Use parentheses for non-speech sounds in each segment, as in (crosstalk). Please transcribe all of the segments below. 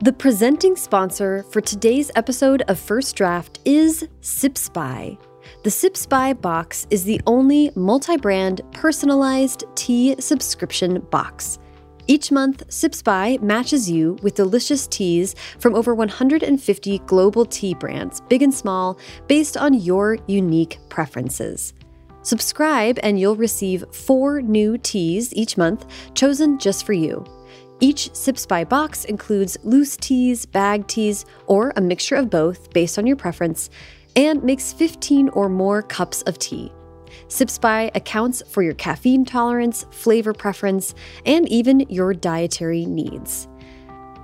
The presenting sponsor for today's episode of First Draft is Sips By. The Sips By box is the only multi brand personalized tea subscription box. Each month, Sips By matches you with delicious teas from over 150 global tea brands, big and small, based on your unique preferences. Subscribe and you'll receive four new teas each month, chosen just for you. Each Sips By box includes loose teas, bag teas, or a mixture of both based on your preference, and makes 15 or more cups of tea. Sips By accounts for your caffeine tolerance, flavor preference, and even your dietary needs.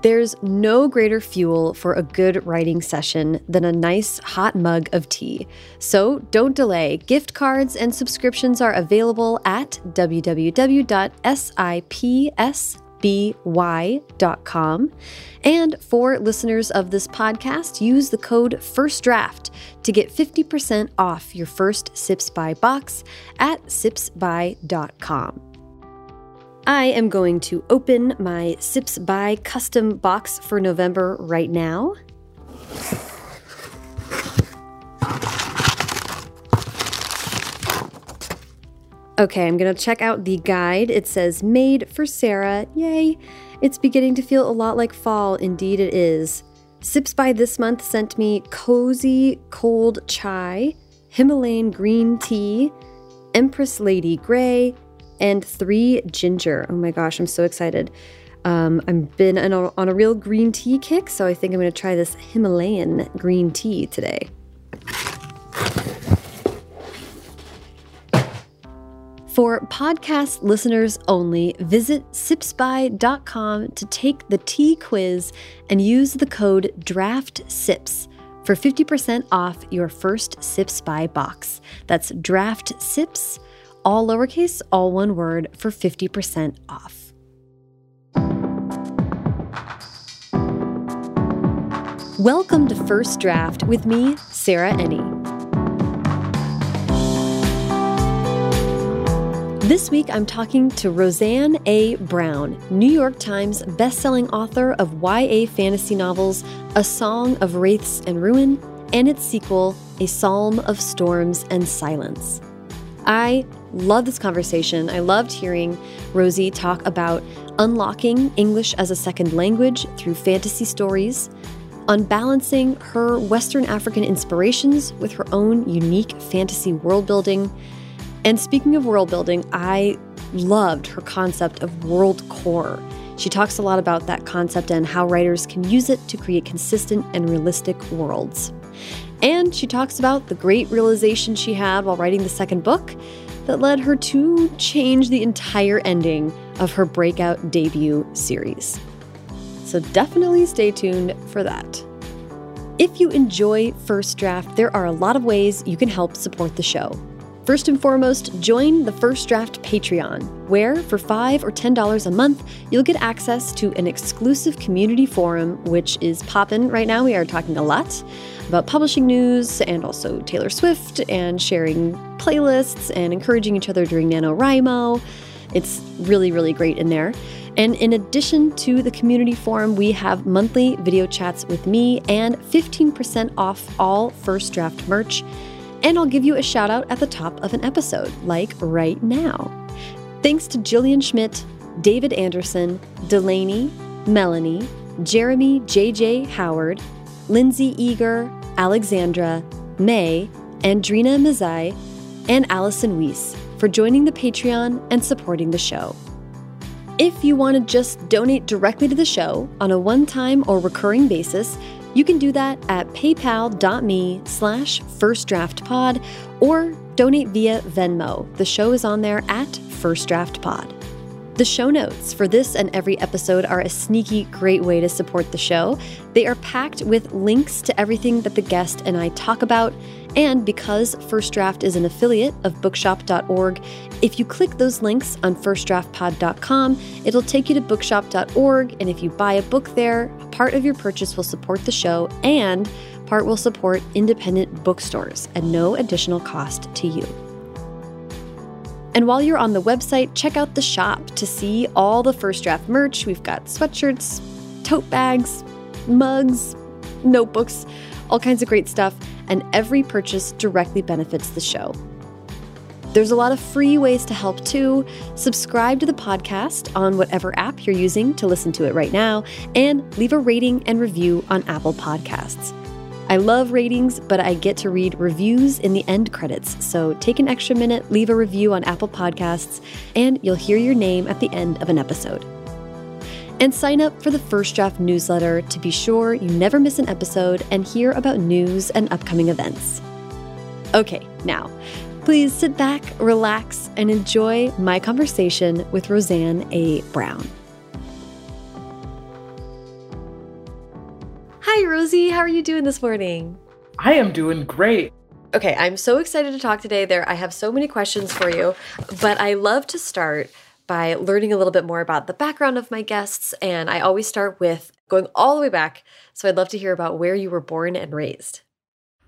There's no greater fuel for a good writing session than a nice hot mug of tea. So don't delay. Gift cards and subscriptions are available at www.sips by.com. And for listeners of this podcast, use the code FIRSTDRAFT to get 50% off your first Sips By box at sipsby.com. I am going to open my Sips By custom box for November right now. Okay, I'm gonna check out the guide. It says made for Sarah. Yay! It's beginning to feel a lot like fall. Indeed, it is. Sips by this month sent me cozy cold chai, Himalayan green tea, Empress Lady Grey, and three ginger. Oh my gosh, I'm so excited. Um, I've been on a, on a real green tea kick, so I think I'm gonna try this Himalayan green tea today. For podcast listeners only, visit sipsby.com to take the tea quiz and use the code DRAFTSIPS for 50% off your first Sips By box. That's Draft Sips, all lowercase, all one word, for 50% off. Welcome to First Draft with me, Sarah Enni. This week, I'm talking to Roseanne A. Brown, New York Times bestselling author of YA fantasy novels A Song of Wraiths and Ruin and its sequel, A Psalm of Storms and Silence. I love this conversation. I loved hearing Rosie talk about unlocking English as a second language through fantasy stories, unbalancing her Western African inspirations with her own unique fantasy world building and speaking of world building, I loved her concept of world core. She talks a lot about that concept and how writers can use it to create consistent and realistic worlds. And she talks about the great realization she had while writing the second book that led her to change the entire ending of her breakout debut series. So definitely stay tuned for that. If you enjoy First Draft, there are a lot of ways you can help support the show. First and foremost, join the First Draft Patreon, where for 5 or $10 a month, you'll get access to an exclusive community forum, which is poppin' right now. We are talking a lot about publishing news and also Taylor Swift and sharing playlists and encouraging each other during NaNoWriMo. It's really, really great in there. And in addition to the community forum, we have monthly video chats with me and 15% off all First Draft merch and I'll give you a shout out at the top of an episode, like right now. Thanks to Jillian Schmidt, David Anderson, Delaney, Melanie, Jeremy JJ Howard, Lindsay Eager, Alexandra, May, Andrina Mazai, and Allison Weiss for joining the Patreon and supporting the show. If you want to just donate directly to the show on a one-time or recurring basis, you can do that at paypal.me slash firstdraftpod or donate via Venmo. The show is on there at firstdraftpod. The show notes for this and every episode are a sneaky, great way to support the show. They are packed with links to everything that the guest and I talk about. And because First Draft is an affiliate of bookshop.org, if you click those links on firstdraftpod.com, it'll take you to bookshop.org. And if you buy a book there, part of your purchase will support the show and part will support independent bookstores at no additional cost to you. And while you're on the website, check out the shop to see all the first draft merch. We've got sweatshirts, tote bags, mugs, notebooks, all kinds of great stuff, and every purchase directly benefits the show. There's a lot of free ways to help too. Subscribe to the podcast on whatever app you're using to listen to it right now, and leave a rating and review on Apple Podcasts. I love ratings, but I get to read reviews in the end credits. So take an extra minute, leave a review on Apple Podcasts, and you'll hear your name at the end of an episode. And sign up for the First Draft newsletter to be sure you never miss an episode and hear about news and upcoming events. Okay, now, please sit back, relax, and enjoy my conversation with Roseanne A. Brown. Hi, Rosie. How are you doing this morning? I am doing great. Okay, I'm so excited to talk today. There, I have so many questions for you, but I love to start by learning a little bit more about the background of my guests, and I always start with going all the way back. So I'd love to hear about where you were born and raised.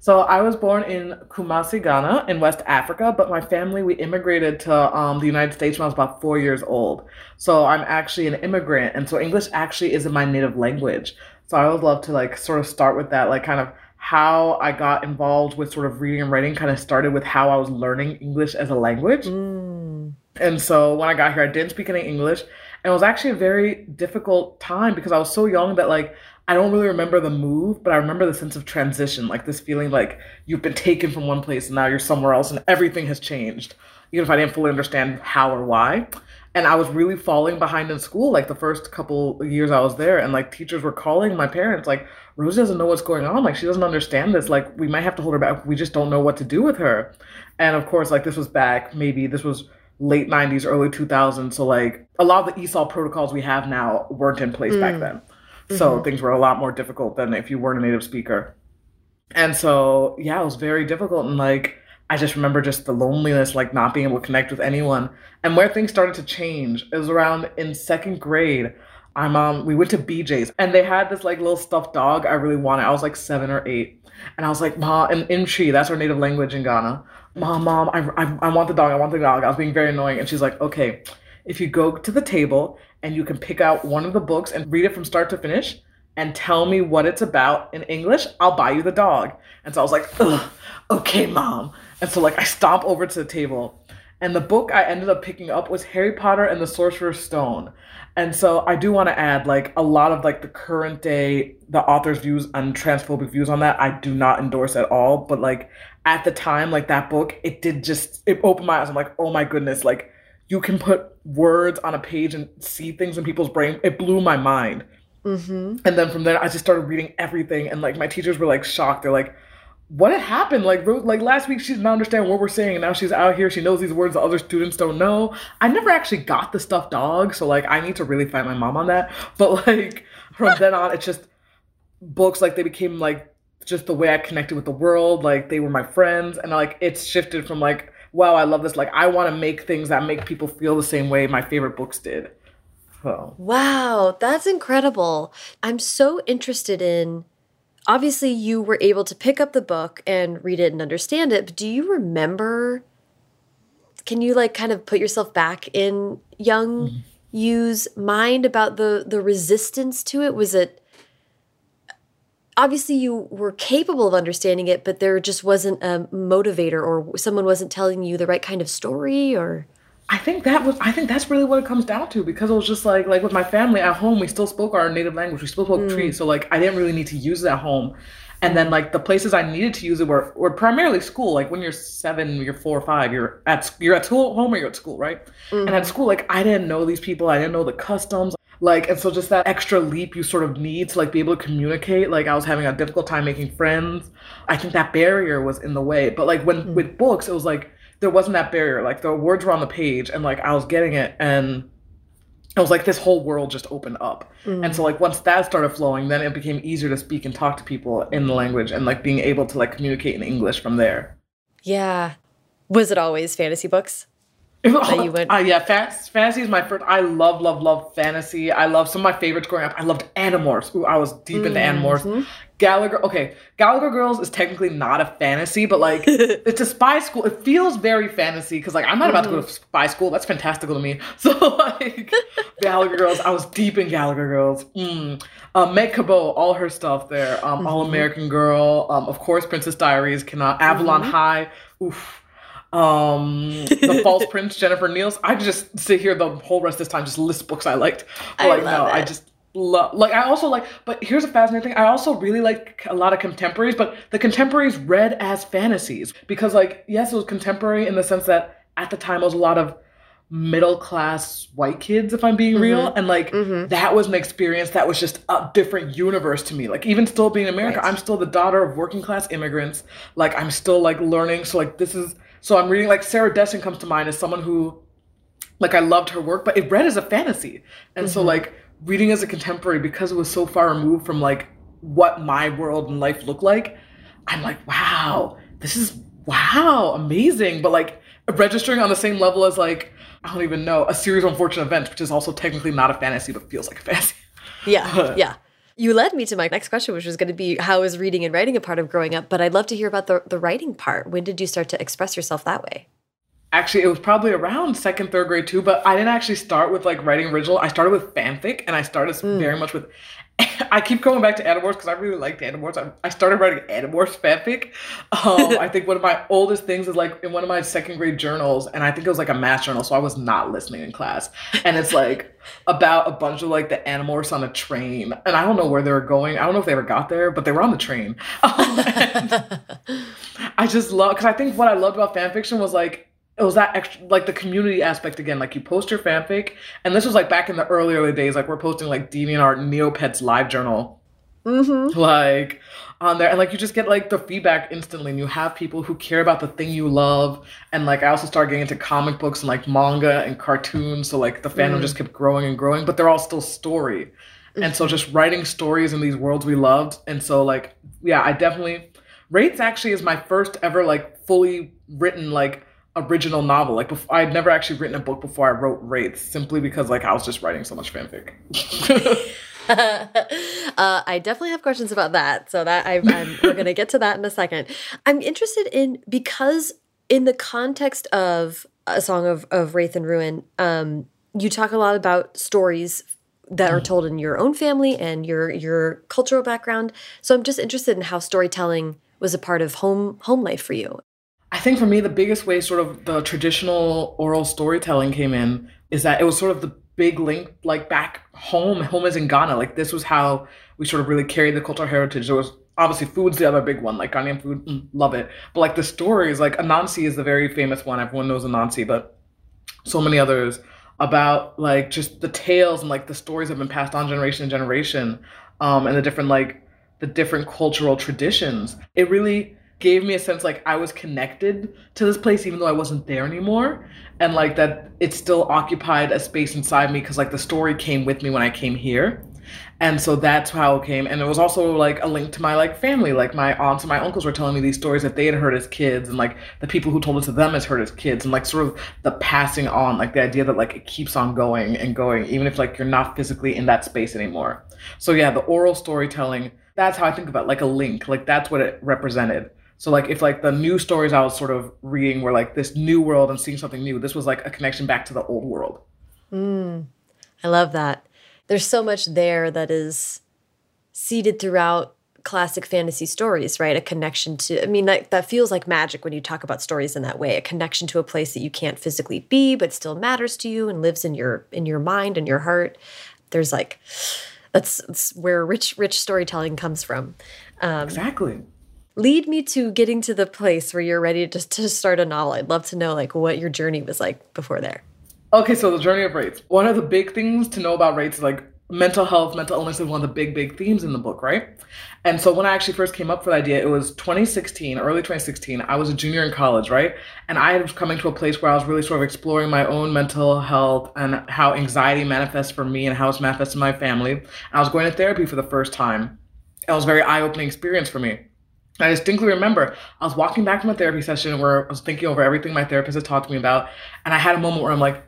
So I was born in Kumasi, Ghana, in West Africa, but my family we immigrated to um, the United States when I was about four years old. So I'm actually an immigrant, and so English actually isn't my native language. So I would love to like sort of start with that, like kind of how I got involved with sort of reading and writing kind of started with how I was learning English as a language. Mm. And so when I got here, I didn't speak any English. And it was actually a very difficult time because I was so young that like I don't really remember the move, but I remember the sense of transition, like this feeling like you've been taken from one place and now you're somewhere else and everything has changed, even if I didn't fully understand how or why. And I was really falling behind in school like the first couple years I was there. And like teachers were calling my parents like Rose doesn't know what's going on. Like she doesn't understand this. Like we might have to hold her back. We just don't know what to do with her. And of course like this was back maybe this was late 90s early 2000s so like a lot of the ESOL protocols we have now weren't in place mm. back then so mm-hmm. things were a lot more difficult than if you weren't a native speaker and so yeah it was very difficult and like I just remember just the loneliness, like not being able to connect with anyone. And where things started to change, it was around in second grade. My mom, we went to BJ's and they had this like little stuffed dog I really wanted. I was like seven or eight. And I was like, Ma, and Imchi, that's our native language in Ghana. Mom, Mom, I, I, I want the dog. I want the dog. I was being very annoying. And she's like, okay, if you go to the table and you can pick out one of the books and read it from start to finish and tell me what it's about in English, I'll buy you the dog. And so I was like, okay, mom. And so like I stomp over to the table and the book I ended up picking up was Harry Potter and the Sorcerer's Stone. And so I do want to add like a lot of like the current day the author's views and transphobic views on that I do not endorse at all, but like at the time like that book it did just it opened my eyes. I'm like, "Oh my goodness, like you can put words on a page and see things in people's brain." It blew my mind. Mm-hmm. And then from there I just started reading everything and like my teachers were like shocked. They're like, what had happened? Like, like last week, she did not understand what we're saying, and now she's out here. She knows these words the other students don't know. I never actually got the stuffed dog, so like, I need to really fight my mom on that. (laughs) But like, from then on, it's just books. Like, they became like just the way I connected with the world. Like, they were my friends, and like, it's shifted from like, wow, I love this. Like, I want to make things that make people feel the same way my favorite books did. So. Wow, that's incredible. I'm so interested in obviously you were able to pick up the book and read it and understand it, but do you remember can you like kind of put yourself back in young mm-hmm. you's mind about the the resistance to it? Was it obviously you were capable of understanding it, but there just wasn't a motivator or someone wasn't telling you the right kind of story or I think that was I think that's really what it comes down to because it was just like like with my family at home we still spoke our native language we still spoke mm. Twi so like I didn't really need to use it at home and then like the places I needed to use it were were primarily school like when you're seven you're four or five you're at you're at school home or you're at school right mm-hmm. and at mm-hmm. school like I didn't know these people I didn't know the customs like and so just that extra leap you sort of need to like be able to communicate like I was having a difficult time making friends I think that barrier was in the way but like when mm. with books it was like there wasn't that barrier. Like the words were on the page and like I was getting it and it was like this whole world just opened up. Mm. And so like once that started flowing, then it became easier to speak and talk to people in the language and like being able to like communicate in English from there. Yeah. Was it always fantasy books? That you went. (laughs) Uh, yeah, fantasy is my first. I love, love, love fantasy. I love some of my favorites growing up. I loved Animorphs. Ooh, I was deep into mm-hmm. Animorphs. Gallagher. Okay, Gallagher Girls is technically not a fantasy, but like (laughs) it's a spy school. It feels very fantasy because like I'm not about mm-hmm. to go to mm-hmm. spy school. That's fantastical to me. (laughs) So like Gallagher Girls, I was deep in Gallagher Girls. Mm. Um, Meg Cabot, all her stuff there. Um, mm-hmm. All American Girl. Um, of course, Princess Diaries. Cannot Avalon mm-hmm. High. Oof um (laughs) the false prince jennifer Nielsen i could just sit here the whole rest of this time just list books i liked but like no it. i just love like i also like but here's a fascinating thing i also really like a lot of contemporaries but the contemporaries read as fantasies because like yes it was contemporary in the sense that at the time it was a lot of middle class white kids if i'm being mm-hmm. real and like mm-hmm. that was an experience that was just a different universe to me like even still being in america right. i'm still the daughter of working class immigrants like i'm still like learning so like this is so I'm reading like Sarah Dessen comes to mind as someone who like I loved her work, but it read as a fantasy. And mm-hmm. so like reading as a contemporary because it was so far removed from like what my world and life looked like, I'm like, wow, this is wow, amazing. But like registering on the same level as like, I don't even know, a series of unfortunate events, which is also technically not a fantasy, but feels like a fantasy. Yeah. (laughs) yeah. You led me to my next question, which was going to be how is reading and writing a part of growing up? But I'd love to hear about the, the writing part. When did you start to express yourself that way? Actually, it was probably around second, third grade too, but I didn't actually start with like writing original. I started with fanfic and I started mm. very much with (laughs) I keep going back to Animorphs because I really liked Animorphs. I, I started writing Animorphs fanfic. Um, (laughs) I think one of my oldest things is like in one of my second grade journals, and I think it was like a math journal, so I was not listening in class. And it's like about a bunch of like the Animorphs on a train, and I don't know where they were going. I don't know if they ever got there, but they were on the train. Um, (laughs) I just love because I think what I loved about fanfiction was like it was that extra like the community aspect again like you post your fanfic and this was like back in the early early days like we're posting like deviantart neopets live journal mm-hmm. like on there and like you just get like the feedback instantly and you have people who care about the thing you love and like i also started getting into comic books and like manga and cartoons so like the fandom mm. just kept growing and growing but they're all still story mm-hmm. and so just writing stories in these worlds we loved and so like yeah i definitely Wraiths actually is my first ever like fully written like original novel. Like before, I'd never actually written a book before I wrote Wraiths, simply because like I was just writing so much fanfic. (laughs) uh, I definitely have questions about that. So that I, I'm, we're gonna get to that in a second. I'm interested in because in the context of a song of of Wraith and Ruin, um, you talk a lot about stories that are told in your own family and your your cultural background. So I'm just interested in how storytelling was a part of home home life for you I think for me, the biggest way sort of the traditional oral storytelling came in is that it was sort of the big link, like back home. Home is in Ghana. Like this was how we sort of really carried the cultural heritage. There was obviously food's the other big one, like Ghanaian food, mm, love it. But like the stories, like Anansi is the very famous one. Everyone knows Anansi, but so many others about like just the tales and like the stories have been passed on generation to generation, um, and the different like the different cultural traditions. It really gave me a sense like I was connected to this place even though I wasn't there anymore. And like that it still occupied a space inside me because like the story came with me when I came here. And so that's how it came. And it was also like a link to my like family. Like my aunts and my uncles were telling me these stories that they had heard as kids and like the people who told it to them as heard as kids. And like sort of the passing on like the idea that like it keeps on going and going even if like you're not physically in that space anymore. So yeah the oral storytelling that's how i think about like a link. Like that's what it represented so like if like the new stories I was sort of reading were like this new world and seeing something new, this was like a connection back to the old world. Mm, I love that. There's so much there that is seeded throughout classic fantasy stories, right? A connection to I mean that that feels like magic when you talk about stories in that way. A connection to a place that you can't physically be but still matters to you and lives in your in your mind and your heart. There's like that's, that's where rich rich storytelling comes from. Um, exactly lead me to getting to the place where you're ready to, to start a novel. I'd love to know like what your journey was like before there. Okay, so the journey of Wraiths. One of the big things to know about Wraiths is like mental health, mental illness is one of the big, big themes in the book, right? And so when I actually first came up for the idea, it was 2016, early 2016. I was a junior in college, right? And I was coming to a place where I was really sort of exploring my own mental health and how anxiety manifests for me and how it's manifests in my family. And I was going to therapy for the first time. It was a very eye-opening experience for me. I distinctly remember I was walking back from a therapy session where I was thinking over everything my therapist had talked to me about, and I had a moment where I'm like,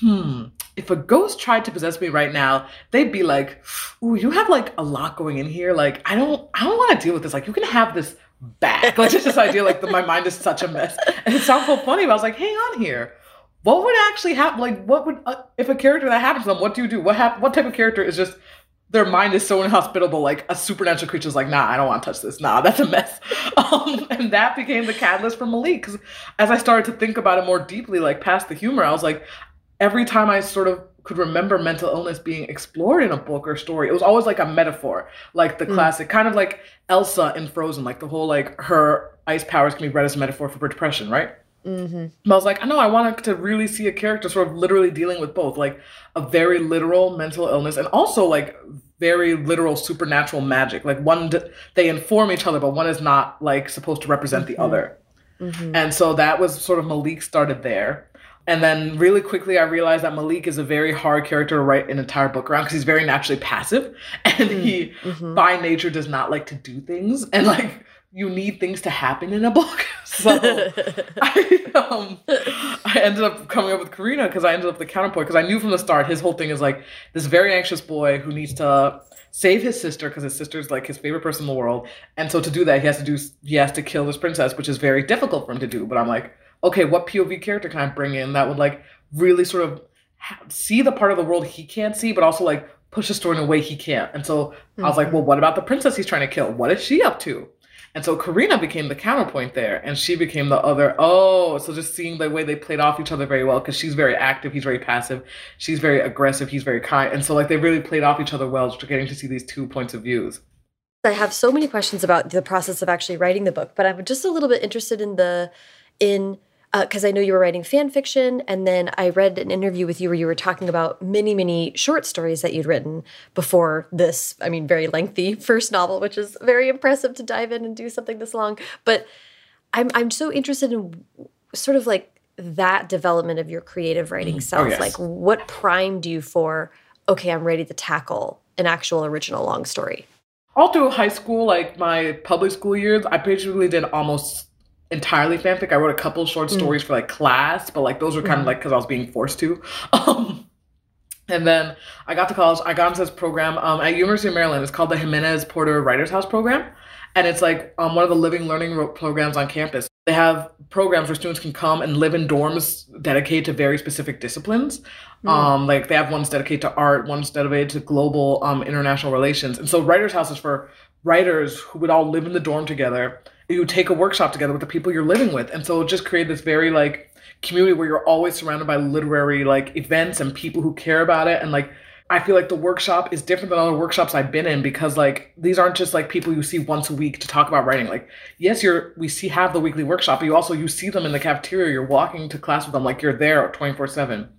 hmm, if a ghost tried to possess me right now, they'd be like, "Ooh, you have like a lot going in here. Like, I don't, I don't want to deal with this. Like, you can have this back. (laughs) Like, just this idea, like, the, my mind is such a mess, and it sounds so funny. But I was like, hang on here. What would actually happen? Like, what would uh, if a character that happens to them? What do you do? What hap- What type of character is just their mind is so inhospitable. Like a supernatural creature is like, nah, I don't want to touch this. Nah, (laughs) that's a mess. Um, and that became the catalyst for Malik. Because as I started to think about it more deeply, like past the humor, I was like, every time I sort of could remember mental illness being explored in a book or story, it was always like a metaphor, like the mm. classic, kind of like Elsa in Frozen, like the whole like her ice powers can be read as a metaphor for depression, right? Mm-hmm. But I was like, I know I wanted to really see a character sort of literally dealing with both, like a very literal mental illness and also like very literal supernatural magic. Like one, they inform each other, but one is not like supposed to represent mm-hmm. the other. Mm-hmm. And so that was sort of Malik started there. And then really quickly, I realized that Malik is a very hard character to write an entire book around because he's very naturally passive (laughs) and he, mm-hmm. by nature, does not like to do things. And like, you need things to happen in a book. (laughs) So (laughs) I, um, I ended up coming up with Karina because I ended up the counterpoint because I knew from the start his whole thing is like this very anxious boy who needs to save his sister because his sister's like his favorite person in the world, and so to do that he has to do he has to kill this princess, which is very difficult for him to do. But I'm like, okay, what POV character can I bring in that would like really sort of see the part of the world he can't see, but also like push the story in a way he can't. And so mm-hmm. I was like, well, what about the princess he's trying to kill? What is she up to? And so Karina became the counterpoint there, and she became the other. Oh, so just seeing the way they played off each other very well, because she's very active, he's very passive, she's very aggressive, he's very kind, and so like they really played off each other well, just getting to see these two points of views. I have so many questions about the process of actually writing the book, but I'm just a little bit interested in the in because uh, I know you were writing fan fiction, and then I read an interview with you where you were talking about many, many short stories that you'd written before this. I mean, very lengthy (laughs) first novel, which is very impressive to dive in and do something this long. But I'm I'm so interested in sort of like that development of your creative writing mm. self. Oh, yes. Like, what primed you for? Okay, I'm ready to tackle an actual original long story. All through high school, like my public school years, I basically did almost entirely fanfic. I wrote a couple short mm. stories mm. for like class, but like those were kind mm. of like because I was being forced to. (laughs) Um, and then I got to college. I got into this program um, at University of Maryland. It's called the Jimenez Porter Writers House Program, and it's like um, one of the living learning programs on campus. They have programs where students can come and live in dorms dedicated to very specific disciplines. Mm. Um, like they have ones dedicated to art, ones dedicated to global um, international relations, and so Writers House is for writers who would all live in the dorm together you take a workshop together with the people you're living with and so just create this very like community where you're always surrounded by literary like events and people who care about it and like I feel like the workshop is different than other workshops I've been in because like these aren't just like people you see once a week to talk about writing. Like yes, you're we see have the weekly workshop, but you also you see them in the cafeteria. You're walking to class with them like you're there 24 seven.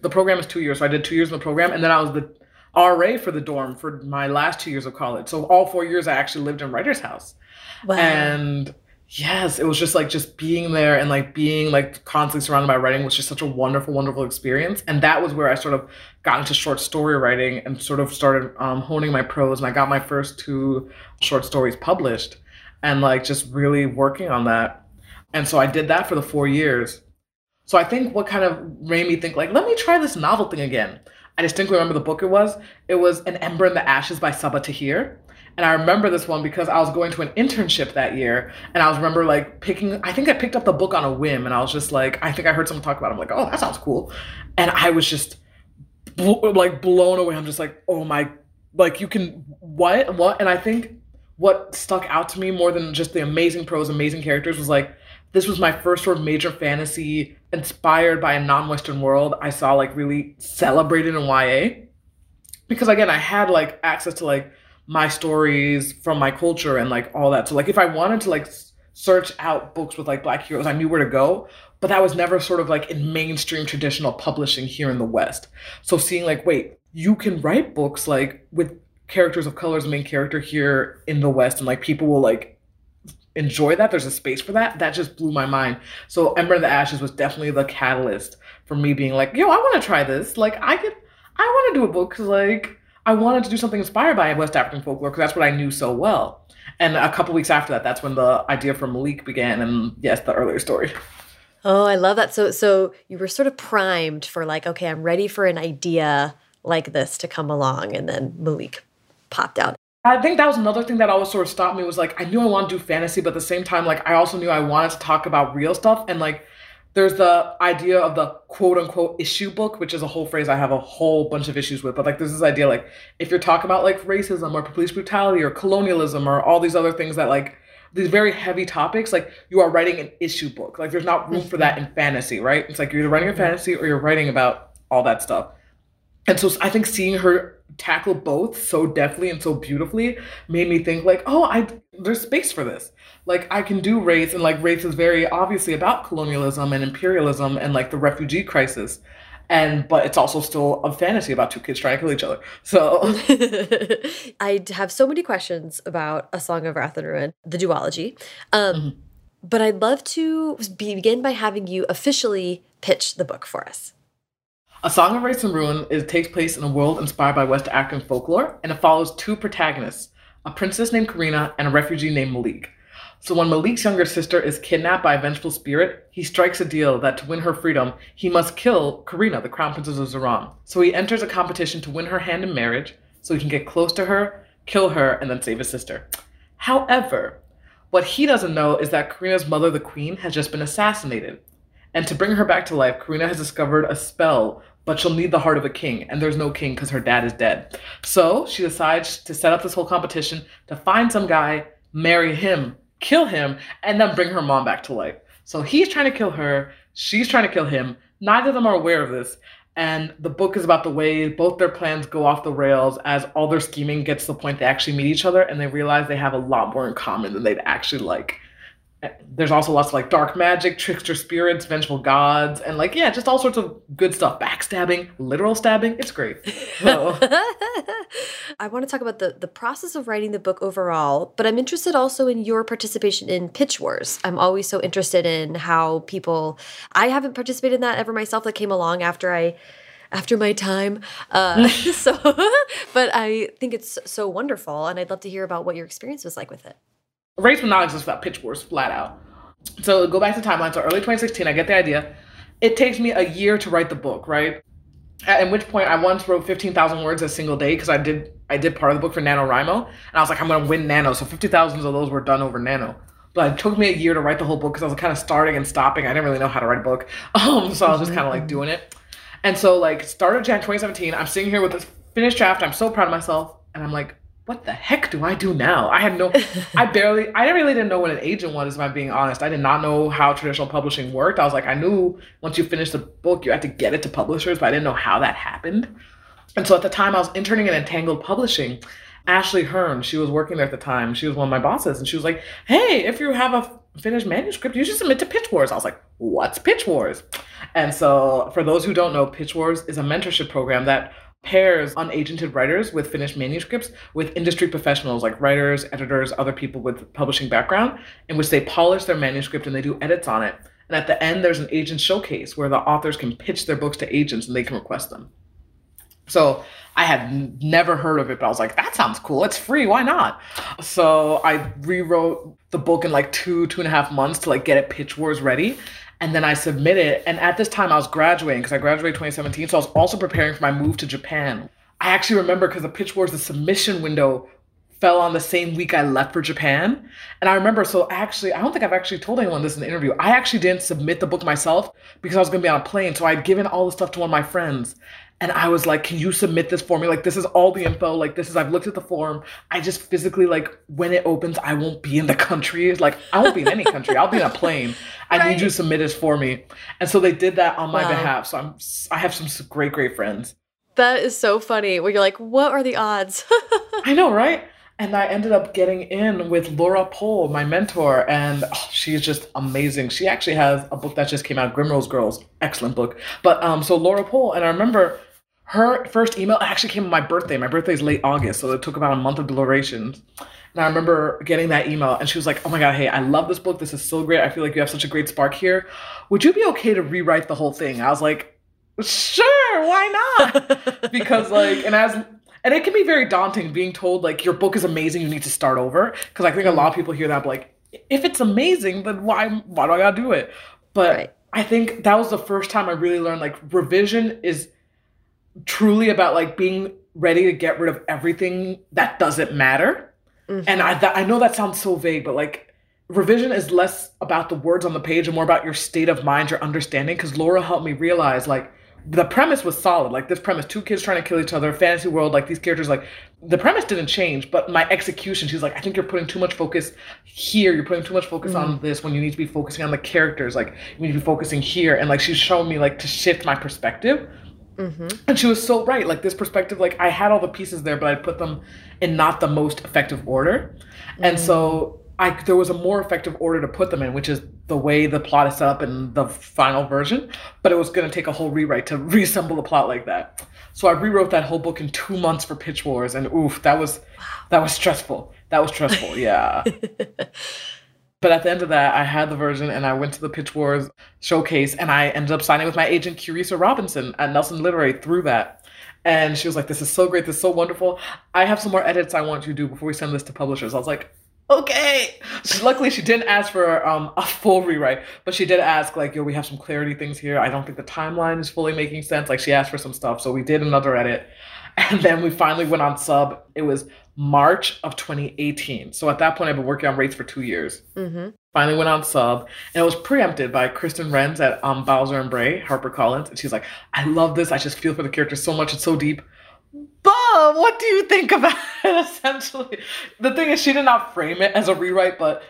The program is two years, so I did two years in the program, and then I was the RA for the dorm for my last two years of college. So all four years I actually lived in Writer's House. Wow. And yes, it was just like just being there and like being like constantly surrounded by writing was just such a wonderful, wonderful experience. And that was where I sort of got into short story writing and sort of started um, honing my prose. And I got my first two short stories published and like just really working on that. And so I did that for the four years. So I think what kind of made me think like, let me try this novel thing again. I distinctly remember the book it was. It was An Ember in the Ashes by Sabaa Tahir. And I remember this one because I was going to an internship that year. And I was remember like picking, I think I picked up the book on a whim and I was just like, I think I heard someone talk about it. I'm like, oh, that sounds cool. And I was just bl- like blown away. I'm just like, oh my, like you can, what, what? And I think what stuck out to me more than just the amazing prose, amazing characters was like, this was my first sort of major fantasy inspired by a non-Western world I saw like really celebrated in YA. Because again, I had like access to like my stories from my culture and like all that. So like if I wanted to like search out books with like black heroes, I knew where to go. But that was never sort of like in mainstream traditional publishing here in the West. So seeing like, wait, you can write books like with characters of color as main character here in the West, and like people will like enjoy that. There's a space for that. That just blew my mind. So Ember in the Ashes was definitely the catalyst for me being like, yo, I want to try this. Like I could, I want to do a book because like I wanted to do something inspired by West African folklore because that's what I knew so well. And a couple weeks after that, that's when the idea for Malik began. And yes, the earlier story. Oh, I love that. So, so you were sort of primed for like, okay, I'm ready for an idea like this to come along, and then Malik popped out. I think that was another thing that always sort of stopped me was like I knew I wanted to do fantasy, but at the same time, like I also knew I wanted to talk about real stuff and like there's the idea of the quote unquote issue book, which is a whole phrase I have a whole bunch of issues with. But like, there's this idea like if you're talking about like racism or police brutality or colonialism or all these other things that like these very heavy topics, like you are writing an issue book. Like there's not room for that in fantasy, right? It's like you're either writing a fantasy or you're writing about all that stuff. And so I think seeing her tackle both so deftly and so beautifully made me think like, oh, I there's space for this. Like I can do Wraiths and like Wraiths is very obviously about colonialism and imperialism and like the refugee crisis. And but it's also still a fantasy about two kids trying to kill each other. So (laughs) I have so many questions about A Song of Wraith and Ruin, the duology. Um, mm -hmm. But I'd love to begin by having you officially pitch the book for us. A Song of Wraith and Ruin it takes place in a world inspired by West African folklore, and it follows two protagonists, a princess named Karina and a refugee named Malik. So when Malik's younger sister is kidnapped by a vengeful spirit, he strikes a deal that to win her freedom, he must kill Karina, the crown princess of Ziran. So he enters a competition to win her hand in marriage, so he can get close to her, kill her, and then save his sister. However, what he doesn't know is that Karina's mother, the queen, has just been assassinated. And to bring her back to life, Karina has discovered a spell but she'll need the heart of a king, and there's no king because her dad is dead. So she decides to set up this whole competition to find some guy, marry him, kill him, and then bring her mom back to life. So he's trying to kill her, she's trying to kill him. Neither of them are aware of this. And the book is about the way both their plans go off the rails as all their scheming gets to the point they actually meet each other and they realize they have a lot more in common than they'd actually like there's also lots of like dark magic, trickster spirits, vengeful gods, and like yeah, just all sorts of good stuff. Backstabbing, literal stabbing. It's great. So. (laughs) I want to talk about the the process of writing the book overall, but I'm interested also in your participation in pitch wars. I'm always so interested in how people. I haven't participated in that ever myself. That came along after I after my time. Uh, (laughs) so, (laughs) but I think it's so wonderful, and I'd love to hear about what your experience was like with it Wraiths would not exist without pitch wars, flat out. So go back to timeline. So early 2016, I get the idea. It takes me a year to write the book, right? At which point I once wrote 15,000 words a single day because I did I did part of the book for NaNoWriMo. And I was like, I'm going to win Nano. So 50,000 of those were done over Nano. But it took me a year to write the whole book because I was kind of starting and stopping. I didn't really know how to write a book. (laughs) Um, so I was just kind of like doing it. And so like started Jan 2017. I'm sitting here with this finished draft. I'm so proud of myself. And I'm like, what the heck do I do now? I had no, I (laughs) barely, I really didn't know what an agent was, if I'm being honest. I did not know how traditional publishing worked. I was like, I knew once you finish the book, you had to get it to publishers, but I didn't know how that happened. And so at the time I was interning in Entangled Publishing, Ashley Hearn, she was working there at the time. She was one of my bosses, and she was like, Hey, if you have a finished manuscript, you should submit to Pitch Wars. I was like, What's Pitch Wars? And so, for those who don't know, Pitch Wars is a mentorship program that pairs unagented writers with finished manuscripts with industry professionals like writers, editors, other people with publishing background, in which they polish their manuscript and they do edits on it. And at the end, there's an agent showcase where the authors can pitch their books to agents and they can request them. So I had never heard of it, but I was like, that sounds cool. It's free. Why not? So I rewrote the book in like two, two and a half months to like get it pitch wars ready and then I submitted. And at this time, I was graduating because I graduated 2017. So I was also preparing for my move to Japan. I actually remember because the Pitch Wars, the submission window fell on the same week I left for Japan. And I remember, so actually, I don't think I've actually told anyone this in the interview. I actually didn't submit the book myself because I was going to be on a plane. So I'd given all the stuff to one of my friends. And I was like, can you submit this for me? Like, this is all the info. Like, this is, I've looked at the form. I just physically, like, when it opens, I won't be in the country. Like, I won't be in any country. I'll be in a plane. I right. need you to submit this for me. And so they did that on my wow. behalf. So I'm, I have some great, great friends. That is so funny. Where you're like, what are the odds? (laughs) I know, right? And I ended up getting in with Laura Pohl, my mentor, and oh, she's just amazing. She actually has a book that just came out, Grimrose Girls, excellent book. But um, so Laura Pohl, and I remember her first email actually came on my birthday. My birthday is late August, so it took about a month of deliberations. And I remember getting that email, and she was like, "Oh my god, hey, I love this book. This is so great. I feel like you have such a great spark here. Would you be okay to rewrite the whole thing?" I was like, "Sure, why not?" (laughs) because like, and as and it can be very daunting being told like your book is amazing, you need to start over. Because I think a mm-hmm. lot of people hear that like, if it's amazing, then why why do I gotta do it? But right. I think that was the first time I really learned like revision is truly about like being ready to get rid of everything that doesn't matter. Mm-hmm. And I th- I know that sounds so vague, but like revision is less about the words on the page and more about your state of mind, your understanding. Because Laura helped me realize like the premise was solid. Like this premise, two kids trying to kill each other, fantasy world, like these characters, like the premise didn't change, but my execution, she's like, I think you're putting too much focus here. You're putting too much focus mm-hmm. on this when you need to be focusing on the characters. Like you need to be focusing here. And like she's showing me like to shift my perspective. Mm-hmm. And she was so right. Like this perspective, like I had all the pieces there, but I put them in not the most effective order. Mm-hmm. And so I there was a more effective order to put them in, which is the way the plot is set up in the final version. But it was going to take a whole rewrite to (laughs) reassemble the plot like that. So I rewrote that whole book in two months for Pitch Wars, and oof, that was that was stressful. That was stressful. Yeah. (laughs) but at the end of that, I had the version, and I went to the Pitch Wars showcase, and I ended up signing with my agent Quressa Robinson at Nelson Literary through that. And she was like, "This is so great. This is so wonderful. I have some more edits I want you to do before we send this to publishers." I was like, okay. luckily, she didn't ask for um, a full rewrite, but she did ask, like, yo, we have some clarity things here. I don't think the timeline is fully making sense. Like, she asked for some stuff. So we did another edit. And then we finally went on sub. It was March of 2018. So at that point, I've been working on Wraiths for two years. Mm-hmm. Finally went on sub, and it was preempted by Kristin Rens at um, Balzer and Bray, HarperCollins. And she's like, I love this. I just feel for the character so much. It's so deep. Bob, what do you think about (laughs) it? Essentially, the thing is, she did not frame it as a rewrite, but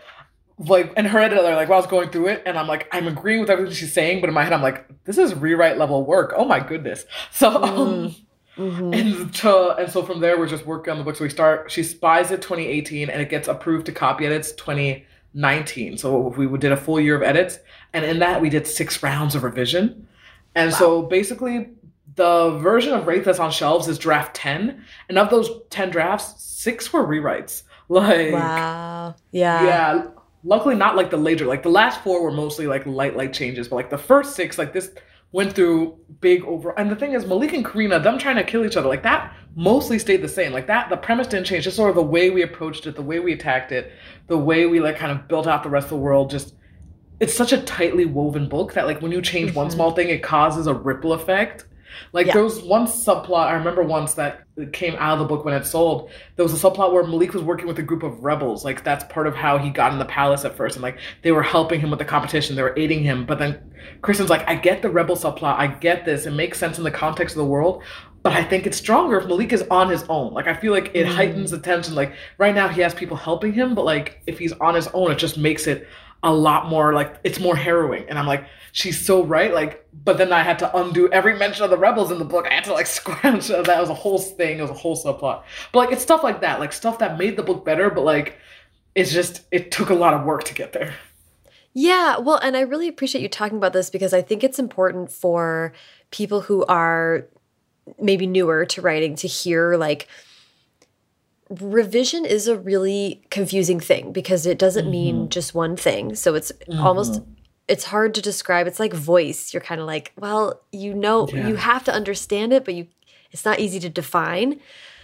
like in her editor, like while I was going through it, and I'm like, I'm agreeing with everything she's saying, but in my head, I'm like, this is rewrite level work. Oh my goodness. So, um, mm-hmm. and to, and so from there, we're just working on the book. So we start. She spies it 2018, and it gets approved to copy edits 2019. So we did a full year of edits, and in that we did six rounds of revision. And wow. so basically, the version of Wraith that's on shelves is draft 10. And of those 10 drafts, six were rewrites. (laughs) Like, wow. Yeah. Yeah. Luckily, not like the later, like the last four were mostly like light, light changes, but like the first six, like this went through big over. And the thing is, Malik and Karina, them trying to kill each other, like that mostly stayed the same. Like that, the premise didn't change. Just sort of the way we approached it, the way we attacked it, the way we like kind of built out the rest of the world. Just it's such a tightly woven book that like when you change mm-hmm. one small thing, it causes a ripple effect like yeah. there was one subplot I remember once that came out of the book when it sold. There was a subplot where Malik was working with a group of rebels. Like that's part of how he got in the palace at first, and like they were helping him with the competition, they were aiding him. But then Kristin's like, I get the rebel subplot, I get this, it makes sense in the context of the world. But I think it's stronger if Malik is on his own. Like I feel like it mm. heightens the tension. Like right now he has people helping him, but like if he's on his own, it just makes it a lot more like it's more harrowing. And I'm like, she's so right. Like, but then I had to undo every mention of the rebels in the book. I had to like (laughs) scrounge. That was a whole thing. It was a whole subplot. But like, it's stuff like that, like stuff that made the book better. But like, it's just it took a lot of work to get there. Yeah, well, and I really appreciate you talking about this because I think it's important for people who are maybe newer to writing to hear like revision is a really confusing thing because it doesn't mm -hmm. mean mm-hmm. just one thing. So it's mm -hmm. almost it's hard to describe. It's like voice. You're kind of like, well, you know, yeah. you have to understand it, but you it's not easy to define.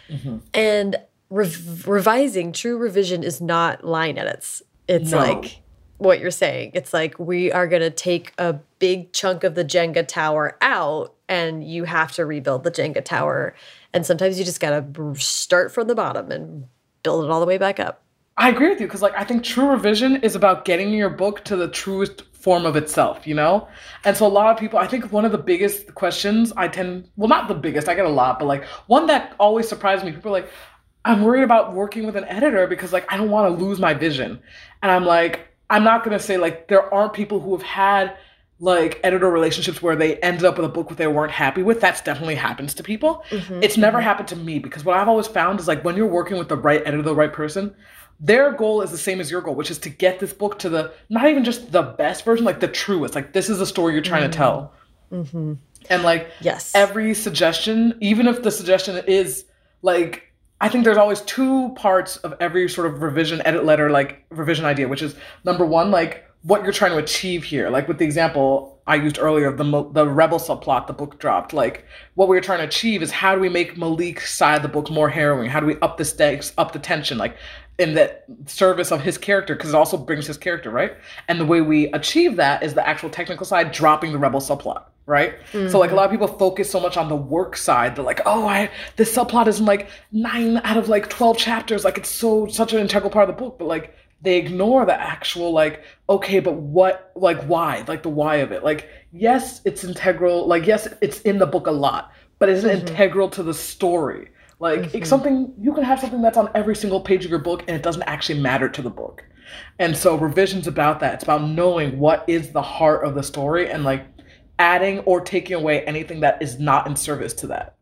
Mm -hmm. And rev revising, true revision is not line edits. It's no. like what you're saying. It's like we are going to take a big chunk of the Jenga tower out and you have to rebuild the Jenga tower. And sometimes you just got to start from the bottom and build it all the way back up. I agree with you because like I think true revision is about getting your book to the truest form of itself, you know? And so a lot of people, I think one of the biggest questions I tend, well, not the biggest, I get a lot, but like one that always surprised me, people are like, I'm worried about working with an editor because like I don't want to lose my vision. And I'm like, I'm not going to say like there aren't people who have had like editor relationships where they ended up with a book that they weren't happy with. That's definitely happens to people. Mm-hmm. It's never mm-hmm. happened to me because what I've always found is like when you're working with the right editor, the right person, their goal is the same as your goal, which is to get this book to the not even just the best version, like the truest. Like this is the story you're trying mm-hmm. to tell. Mm-hmm. And like yes, every suggestion, even if the suggestion is like I think there's always two parts of every sort of revision edit letter, like revision idea, which is number one, like what you're trying to achieve here. Like with the example, I used earlier, of the the rebel subplot, the book dropped. Like what we were trying to achieve is how do we make Malik's side of the book more harrowing? How do we up the stakes, up the tension, like in the service of his character? Because it also brings his character right. And the way we achieve that is the actual technical side, dropping the rebel subplot right? Mm-hmm. So like a lot of people focus so much on the work side. They're like, oh, I this subplot is in like nine out of like twelve chapters. Like it's so such an integral part of the book, but like they ignore the actual like okay but what like why? Like the why of it. Like yes it's integral like yes it's in the book a lot but is it mm-hmm. integral to the story. Like mm-hmm. it's something you can have something that's on every single page of your book and it doesn't actually matter to the book. And so revisions about that. It's about knowing what is the heart of the story and like adding or taking away anything that is not in service to that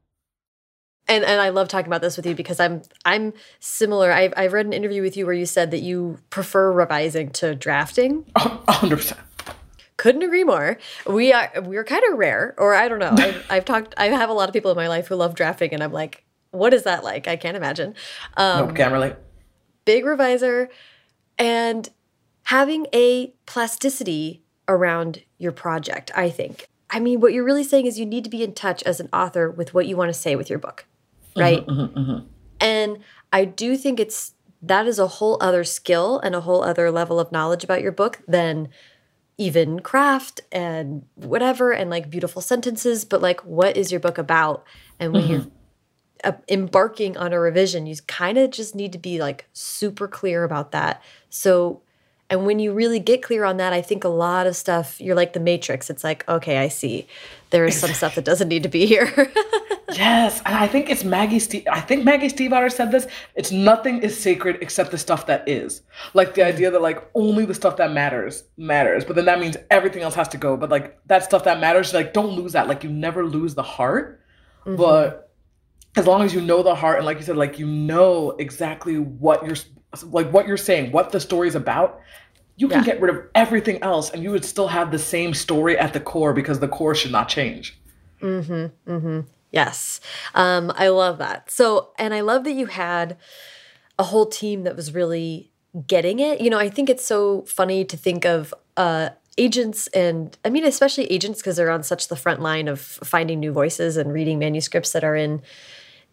and and I love talking about this with you because I'm I'm similar. I've I've read an interview with you where you said that you prefer revising to drafting. (laughs) hundred percent. Couldn't agree more. We are we're kind of rare, or I don't know. I've, I've, talked. I have a lot of people in my life who love drafting, and I'm like, what is that like? I can't imagine. Um, nope, can't relate. Big reviser, and having a plasticity around your project. I think. I mean, what you're really saying is you need to be in touch as an author with what you want to say with your book right? Mm-hmm, mm-hmm. And I do think it's that is a whole other skill and a whole other level of knowledge about your book than even craft and whatever and like beautiful sentences but like what is your book about and when mm-hmm. you're uh, embarking on a revision you kind of just need to be like super clear about that so and when you really get clear on that i think a lot of stuff you're like the matrix it's like okay i see there is some stuff that doesn't need to be here (laughs) Yes, and I think it's Maggie. Steve, I think Maggie Stiefvater said this. It's nothing is sacred except the stuff that is. Like the idea that like only the stuff that matters matters, but then that means everything else has to go. But like that stuff that matters, like don't lose that. Like you never lose the heart, mm-hmm. but as long as you know the heart and like you said, like you know exactly what you're like what you're saying, what the story's about. You can yeah. get rid of everything else, and you would still have the same story at the core because the core should not change. Mm-hmm. Mm-hmm. Yes. Um, I love that. So, and I love that you had a whole team that was really getting it. You know, I think it's so funny to think of uh, agents and I mean, especially agents because they're on such the front line of finding new voices and reading manuscripts that are in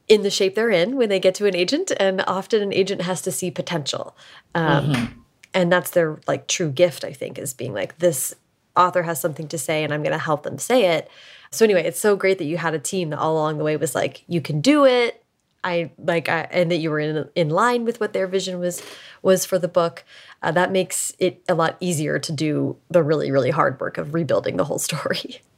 in the shape they're in when they get to an agent and often an agent has to see potential um, mm -hmm. And that's their like true gift i think is being like this author has something to say and i'm going to help them say it so anyway, it's so great that you had a team that all along the way was like, you can do it. I like, I, and that you were in in line with what their vision was was for the book. Uh, that makes it a lot easier to do the really really hard work of rebuilding the whole story. (laughs)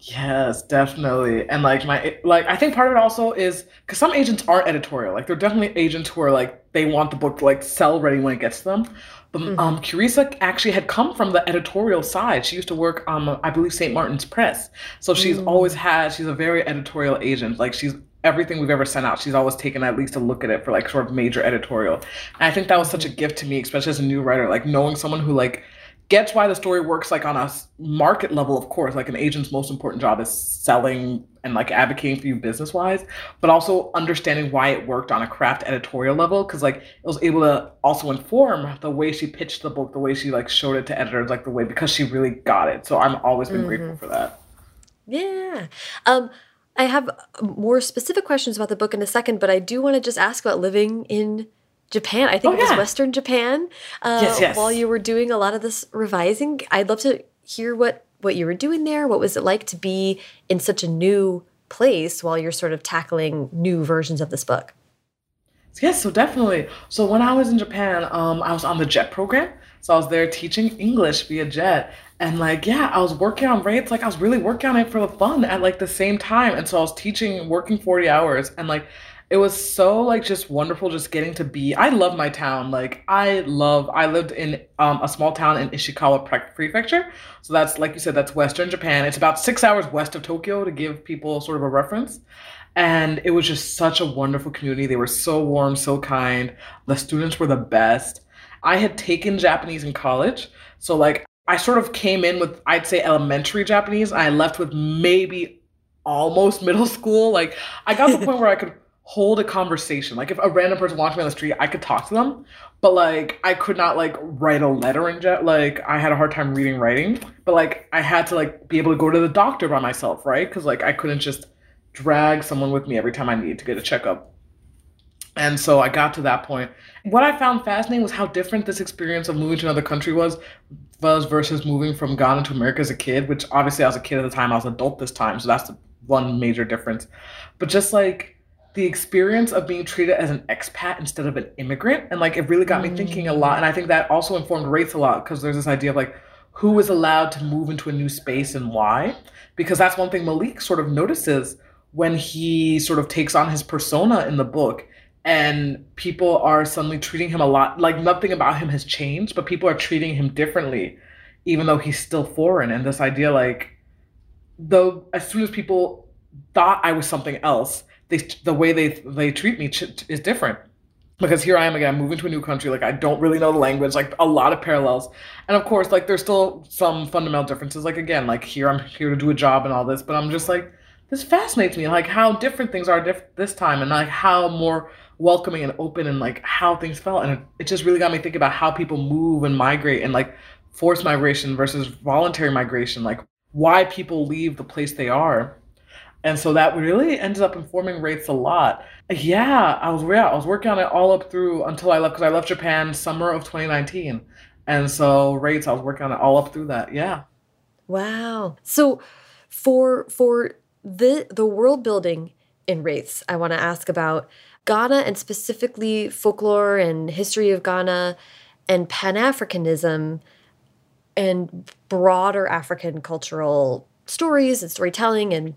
Yes, definitely. And like my like I think part of it also is because some agents aren't editorial. Like they're definitely agents who are like they want the book to like sell ready when it gets to them. But mm-hmm. um, Carissa actually had come from the editorial side. She used to work um, I believe, St. Martin's Press. So she's mm. always had, she's a very editorial agent. Like she's everything we've ever sent out, she's always taken at least a look at it for like sort of major editorial. And I think that was such a gift to me, especially as a new writer, like knowing someone who like gets why the story works like on a market level of course. Like an agent's most important job is selling and like advocating for you business wise but also understanding why it worked on a craft editorial level because like it was able to also inform the way she pitched the book the way she like showed it to editors like the way because she really got it. So i'm always been mm-hmm. grateful for that. Yeah. Um i have more specific questions about the book in a second but i do want to just ask about living in Japan. I think oh, it was yeah. Western Japan. Uh, yes, yes. While you were doing a lot of this revising, I'd love to hear what what you were doing there. What was it like to be in such a new place while you're sort of tackling new versions of this book? Yes, so definitely. So when I was in Japan, um, I was on the JET program. So I was there teaching English via JET. And like, yeah, I was working on Wraiths. Like I was really working on it for the fun at like the same time. And so I was teaching, working 40 hours. And like it was so like just wonderful just getting to be i love my town like i love i lived in um, a small town in ishikawa prefecture. So that's like you said that's western japan. It's about six hours west of tokyo to give people sort of a reference. And it was just such a wonderful community. They were so warm so kind. The students were the best. I had taken japanese in college. So like i sort of came in with i'd say elementary japanese. I left with maybe almost middle school. Like i got to the point (laughs) where i could hold a conversation. Like if a random person walked me on the street, I could talk to them, but like I could not like write a letter in jet. Like I had a hard time reading writing, but like I had to like be able to go to the doctor by myself, right? Because like I couldn't just drag someone with me every time I needed to get a checkup. And so I got to that point. What I found fascinating was how different this experience of moving to another country was was versus moving from Ghana to America as a kid, which obviously I was a kid at the time, I was an adult this time, so that's the one major difference. But just like the experience of being treated as an expat instead of an immigrant, and like it really got me thinking a lot. And I think that also informed Wraiths a lot because there's this idea of like who is allowed to move into a new space and why. Because that's one thing Malik sort of notices when he sort of takes on his persona in the book and people are suddenly treating him a lot like nothing about him has changed but people are treating him differently even though he's still foreign and this idea like though as soon as people thought i was something else they the way they they treat me ch- is different because here I am again, moving to a new country. Like I don't really know the language. Like a lot of parallels, and of course, like there's still some fundamental differences. Like again, like here I'm here to do a job and all this, but I'm just like this fascinates me. Like how different things are diff- this time, and like how more welcoming and open and like how things felt and it, it just really got me thinking about how people move and migrate and like forced migration versus voluntary migration like why people leave the place they are and so that really ended up informing Wraiths a lot. Yeah i was yeah i was working on it all up through until i left because i left japan summer of 2019 and so Wraiths i was working on it all up through that yeah. Wow. So for for the the world building in wraiths i want to ask about Ghana and specifically folklore and history of Ghana and Pan Africanism and broader African cultural stories and storytelling and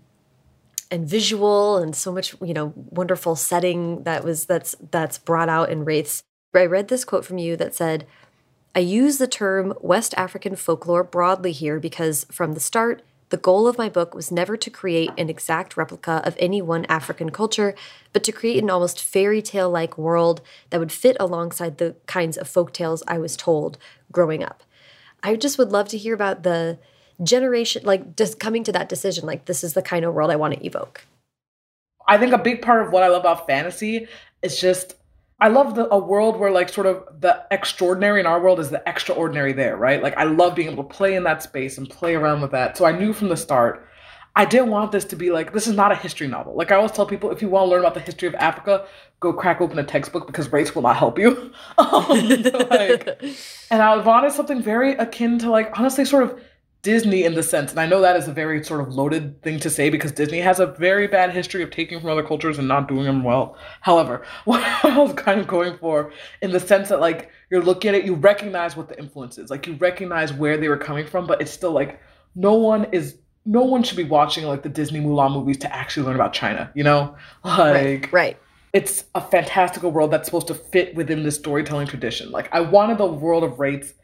and visual and so much you know wonderful setting that was that's that's brought out in wraiths i read this quote from you that said i use the term west african folklore broadly here because from the start the goal of my book was never to create an exact replica of any one African culture, but to create an almost fairy tale like world that would fit alongside the kinds of folk tales I was told growing up. I just would love to hear about the generation, like just coming to that decision, like this is the kind of world I want to evoke. I think a big part of what I love about fantasy is just I love the, a world where like sort of the extraordinary in our world is the extraordinary there, right? Like I love being able to play in that space and play around with that. So I knew from the start I didn't want this to be like this is not a history novel. Like I always tell people, if you want to learn about the history of Africa, go crack open a textbook because Wraiths will not help you. (laughs) um, like, (laughs) and I wanted something very akin to like honestly sort of Disney in the sense, and I know that is a very sort of loaded thing to say because Disney has a very bad history of taking from other cultures and not doing them well. However, (laughs) what I was kind of going for in the sense that like you're looking at it, you recognize what the influence is, like you recognize where they were coming from, but it's still like no one is no one should be watching like the Disney Mulan movies to actually learn about China, you know? (laughs) Like right. right. It's a fantastical world that's supposed to fit within this storytelling tradition. Like I wanted the world of Wraiths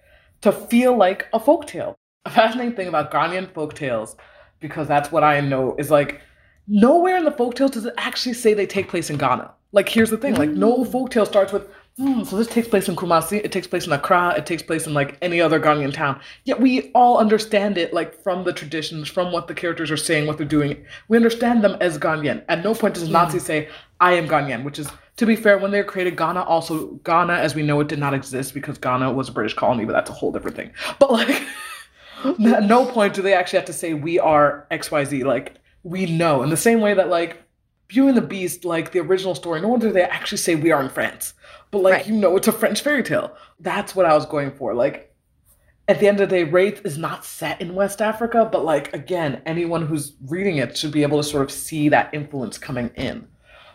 to feel like a folktale a fascinating thing about Ghanaian folk tales, because that's what I know, is like nowhere in the folk tales does it actually say they take place in Ghana. Like here's the thing, like no mm. folk tale starts with hmm, so this takes place in Kumasi, it takes place in Accra, it takes place in like any other Ghanaian town. Yet we all understand it like from the traditions, from what the characters are saying, what they're doing. We understand them as Ghanaian. At no point does Nazi mm. say, I am Ghanaian, which is to be fair, when they were created, Ghana also Ghana as we know it did not exist because Ghana was a British colony, but that's a whole different thing. But like (laughs) (laughs) At no point do they actually have to say we are XYZ. Like we know. In the same way that like Beauty and the Beast, like the original story, no one do they actually say we are in France. But like right. you know it's a French fairy tale. That's what I was going for. Like at the end of the day, Wraith is not set in West Africa, but like again, anyone who's reading it should be able to sort of see that influence coming in.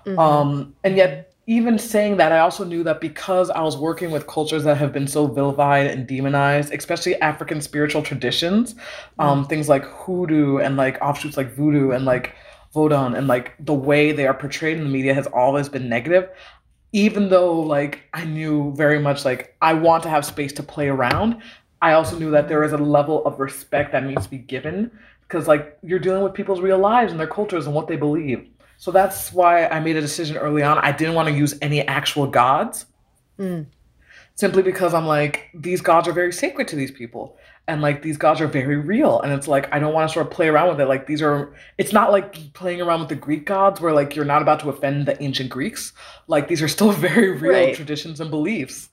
Mm-hmm. Um, and yet even saying that, I also knew that because I was working with cultures that have been so vilified and demonized, especially African spiritual traditions, um, mm. things like hoodoo and like offshoots like voodoo and like vodun and like the way they are portrayed in the media has always been negative. Even though like I knew very much like I want to have space to play around, I also knew that there is a level of respect that needs to be given because like you're dealing with people's real lives and their cultures and what they believe. So that's why I made a decision early on. I didn't want to use any actual gods. Mm. simply because I'm like, these gods are very sacred to these people. And like these gods are very real. And it's like, I don't want to sort of play around with it. Like these are, it's not like playing around with the Greek gods where like you're not about to offend the ancient Greeks. Like these are still (laughs) very real right. traditions and beliefs.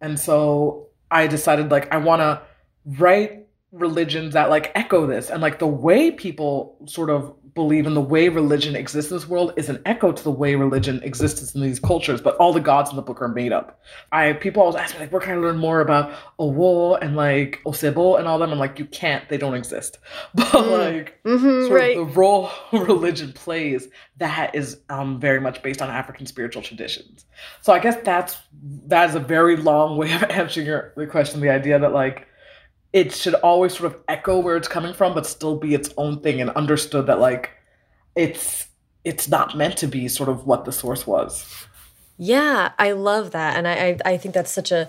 And so I decided like, I want to write religions that like echo this and like the way people sort of believe in the way religion exists in this world is an echo to the way religion exists in these cultures but all the gods in the book are made up. I people always ask me like where can i learn more about owo and like osebo and all them? I'm like you can't. They don't exist. (laughs) But mm. like mm-hmm, sort right. of the role (laughs) religion plays that is um, very much based on african spiritual traditions. So i guess that's that is a very long way of (laughs) answering your the question the idea that like it should always sort of echo where it's coming from, but still be its own thing and understood that like it's it's not meant to be sort of what the source was. Yeah, I love that. And I I, I think that's such a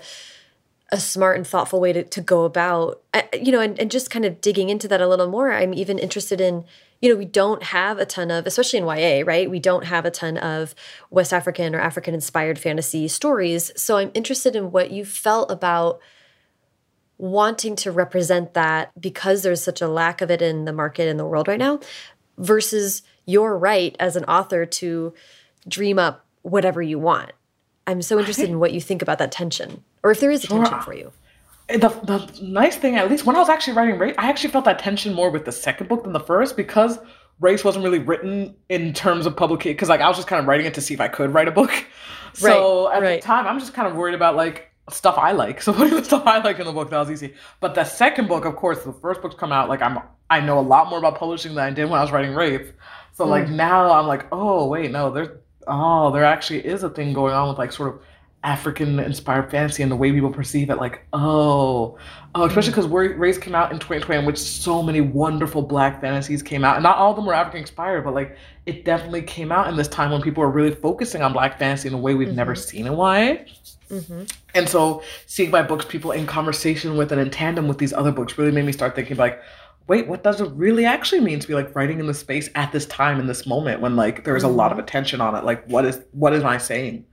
a smart and thoughtful way to, to go about you know and, and just kind of digging into that a little more i'm even interested in you know we don't have a ton of especially in ya right we don't have a ton of west african or african inspired fantasy stories so i'm interested in what you felt about wanting to represent that because there's such a lack of it in the market in the world right now versus your right as an author to dream up whatever you want. I'm so interested in what you think about that tension or if there is a tension for you. Eh, the, the nice thing, at least when I was actually writing Wraiths, I actually felt that tension more with the second book than the first because Wraiths wasn't really written in terms of publication. Because like I was just kind of writing it to see if I could write a book. (laughs) So right, at right. the time, I'm just kind of worried about like stuff I like. (laughs) So putting the stuff I like in the book, that was easy. But the second book, of course, the first book's come out, like I'm I know a lot more about publishing than I did when I was writing Wraith. So mm. like now I'm like, oh wait, no, there's oh, there actually is a thing going on with like sort of African inspired fantasy and the way people perceive it. Like, oh, oh, especially because mm. Wraith came out in 2020, in which so many wonderful black fantasies came out. And not all of them were African inspired, but like it definitely came out in this time when people were really focusing on black fantasy in a way we've mm-hmm. never seen in YA. Mm-hmm. And so seeing my books, people in conversation with and in tandem with these other books really made me start thinking like, wait, what does it really actually mean to be like writing in the space at this time in this moment when like there's mm-hmm. a lot of mm-hmm. attention on it? Like what is what am I saying?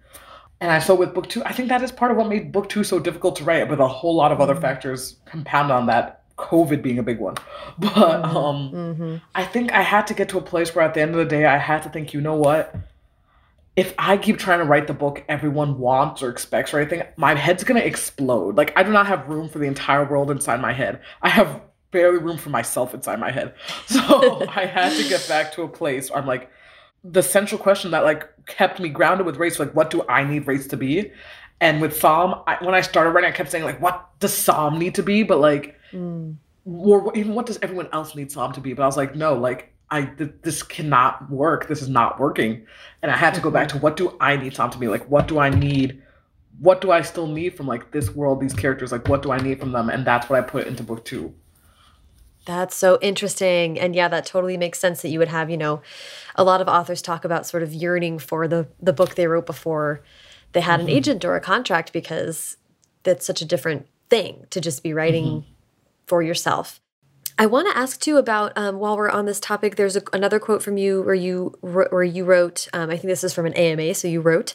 And I saw with book two, I think that is part of what made book two so difficult to write, but a whole lot of other mm-hmm. factors compound on that. COVID being a big one. (laughs) But mm-hmm. um mm-hmm. I think I had to get to a place where at the end of the day I had to think, you know what? If I keep trying to write the book everyone wants or expects or anything, my head's gonna explode. Like I do not have room for the entire world inside my head. I have barely room for myself inside my head. (laughs) So I had to get back to a place where I'm like, the central question that like kept me grounded with Wraiths, like what do I need Wraiths to be? And with Psalm, I, when I started writing, I kept saying like, what does Psalm need to be? But like, mm. or even what does everyone else need Psalm to be? But I was like, no, like I th- this cannot work. This is not working. And I had to go back to what do I need Psalm to be like? What do I need? What do I still need from like this world, these characters? Like, what do I need from them? And that's what I put into book two. That's so interesting. And yeah, that totally makes sense that you would have, you know, a lot of authors talk about sort of yearning for the the book they wrote before they had mm-hmm. an agent or a contract because that's such a different thing to just be writing mm-hmm. for yourself. I want to ask too about um, while we're on this topic. There's a, another quote from you where you where you wrote. Um, I think this is from an AMA. So you wrote.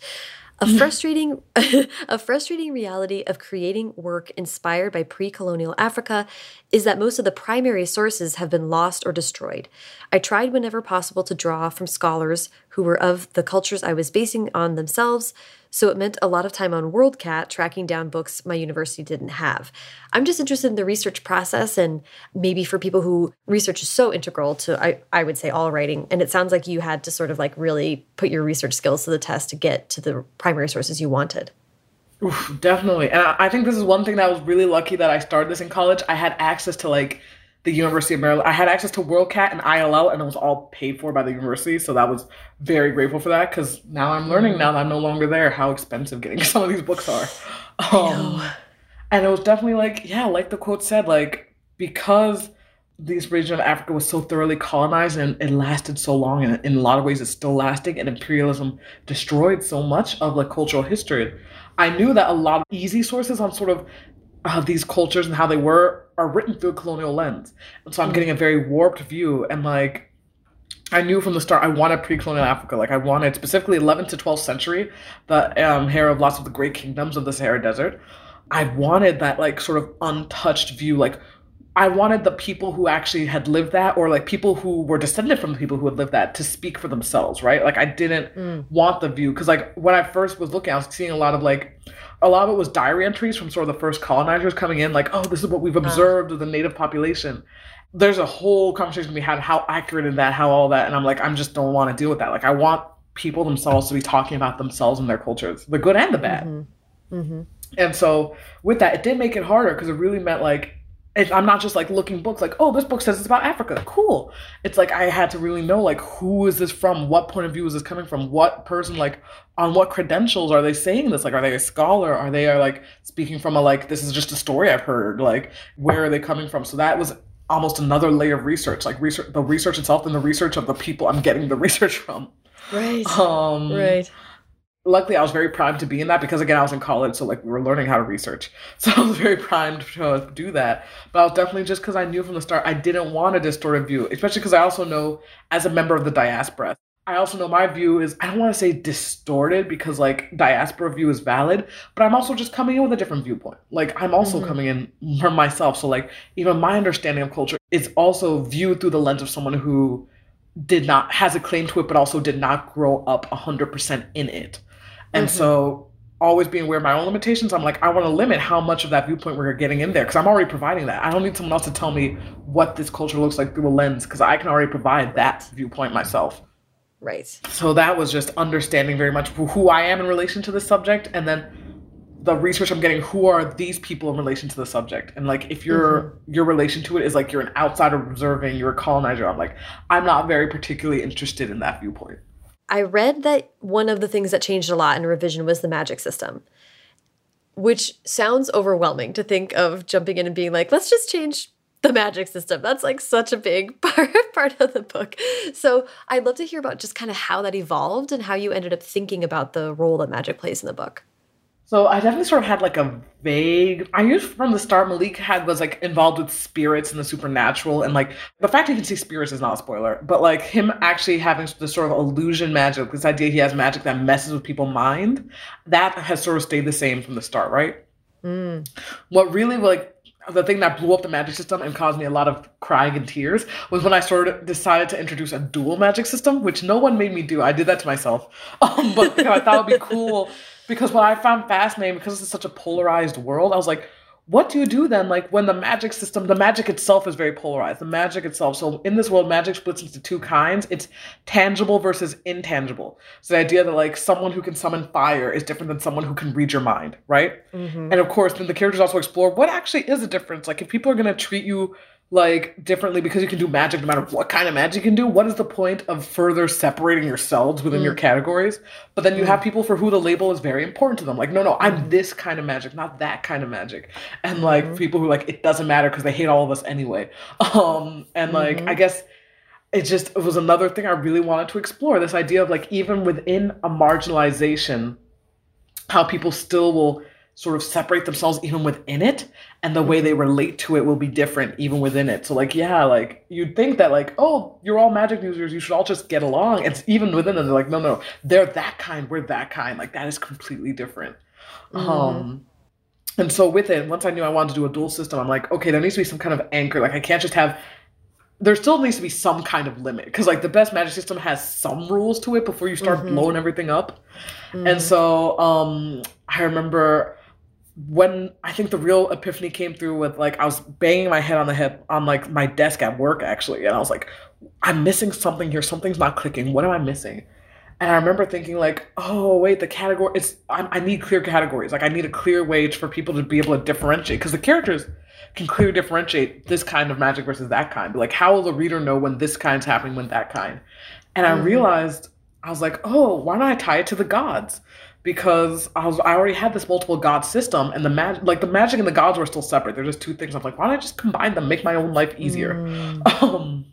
A frustrating, (laughs) a frustrating reality of creating work inspired by pre-colonial Africa is that most of the primary sources have been lost or destroyed. I tried whenever possible to draw from scholars who were of the cultures I was basing on themselves, so it meant a lot of time on WorldCat tracking down books my university didn't have. I'm just interested in the research process and maybe for people who research is so integral to, I, I would say, all writing. And it sounds like you had to sort of like really put your research skills to the test to get to the primary sources you wanted. Oof, definitely. And I think this is one thing that I was really lucky that I started this in college. I had access to like the University of Maryland. I had access to WorldCat and ILL, and it was all paid for by the university. So that was very grateful for that because now I'm learning now that I'm no longer there how expensive getting (laughs) some of these books are. Um, and it was definitely like, yeah, like the quote said, like because this region of Africa was so thoroughly colonized and it lasted so long, and in a lot of ways it's still lasting, and imperialism destroyed so much of like cultural history. I knew that a lot of easy sources on sort of of these cultures and how they were are written through a colonial lens. And so I'm getting a very warped view and like I knew from the start I wanted pre-colonial Africa. Like I wanted specifically 11th to 12th century, the um, era of lots of the great kingdoms of the Sahara Desert. I wanted that like sort of untouched view, like I wanted the people who actually had lived that, or like people who were descended from the people who had lived that, to speak for themselves, right? Like I didn't mm. want the view because, like, when I first was looking, I was seeing a lot of like, a lot of it was diary entries from sort of the first colonizers coming in, like, oh, this is what we've uh. observed of the native population. There's a whole conversation we had how accurate is that, how all that, and I'm like, I'm just don't want to deal with that. Like, I want people themselves to be talking about themselves and their cultures, the good and the bad. Mm-hmm. Mm-hmm. And so with that, it did make it harder because it really meant like I'm not just like looking books like, oh, this book says it's about Africa. Cool. It's like I had to really know like who is this from? What point of view is this coming from? What person like on what credentials are they saying this? Like, are they a scholar? Are they are like speaking from a like this is just a story I've heard? Like, where are they coming from? So that was almost another layer of research, like research the research itself and the research of the people I'm getting the (laughs) research from. Right. Um, right luckily I was very primed to be in that because again I was in college so like we were learning how to research. (laughs) So I was very primed to do that. But I was definitely just because I knew from the start I didn't want a distorted view especially because I also know as a member of the diaspora I also know my view is I don't want to say distorted because like diaspora view is valid but I'm also just coming in with a different viewpoint. Like I'm also mm-hmm. coming in from myself so like even my understanding of culture is also viewed through the lens of someone who did not has a claim to it but also did not grow up 100% in it and mm-hmm. so always being aware of my own limitations, I'm like, I want to limit how much of that viewpoint we're getting in there because I'm already providing that. I don't need someone else to tell me what this culture looks like through a lens because I can already provide that viewpoint myself. Right. So that was just understanding very much who I am in relation to the subject and then the research I'm getting who are these people in relation to the subject and like if your mm-hmm. your relation to it is like you're an outsider observing you're a colonizer I'm like I'm not very particularly interested in that viewpoint I read that one of the things that changed a lot in revision was the magic system, which sounds overwhelming to think of jumping in and being like, let's just change the magic system. That's like such a big (laughs) part, part of the book. So I'd love to hear about just kind of how that evolved and how you ended up thinking about the role that magic plays in the book. So I definitely sort of had like a vague. I knew from the start Malik had was like involved with spirits and the supernatural, and like the fact he can see spirits is not a spoiler, but like him actually having this sort of illusion magic, this idea he has magic that messes with people's mind, that has sort of stayed the same from the start, right? Mm. What really like the thing that blew up the magic system and caused me a lot of crying and tears was when I sort of decided to introduce a dual magic system, which no one made me do. I did that to myself, (laughs) um, but I thought it'd be cool because what I found fascinating, because it's such a polarized world, I was like, what do you do then? Like when the magic system, the magic itself is very polarized. The magic itself. So in this world, magic splits into two kinds. It's tangible versus intangible. So the idea that like someone who can summon fire is different than someone who can read your mind, right? Mm-hmm. And of course, then the characters also explore what actually is the difference. Like if people are gonna treat you like differently because you can do magic no matter what kind of magic you can do. What is the point of further separating yourselves within mm. your categories? But then you mm. have people for who the label is very important to them. Like, no, no, I'm mm. this kind of magic, not that kind of magic. And like mm-hmm. people who like it doesn't matter because they hate all of us anyway. (laughs) Um, and like mm-hmm. I guess it just it was another thing I really wanted to explore. This idea of like even within a marginalization, how people still will sort of separate themselves even within it and the way they relate to it will be different even within it. So like yeah like you'd think that like oh you're all magic users you should all just get along. It's even within them they're like no no they're that kind we're that kind. Like that is completely different. Mm-hmm. um and so with it once i knew i wanted to do a dual system i'm like okay there needs to be some kind of anchor. Like i can't just have there still needs to be some kind of limit because like the best magic system has some rules to it before you start mm-hmm. blowing everything up. Mm-hmm. and so um i remember when I think the real epiphany came through with like I was banging my head on the head on like my desk at work actually, and I was like, I'm missing something here. Something's not clicking. What am I missing? And I remember thinking like, oh wait, the category. It's I, I need clear categories. Like I need a clear way for people to be able to differentiate because the characters can clearly differentiate this kind of magic versus that kind. But like, how will the reader know when this kind's happening, when that kind? And mm-hmm. I realized I was like, oh, why don't I tie it to the gods? Because I was I already had this multiple god system and the magic like the magic and the gods were still separate. They're just two things. I'm like, why don't I just combine them, make my own life easier? Mm. (laughs) Um,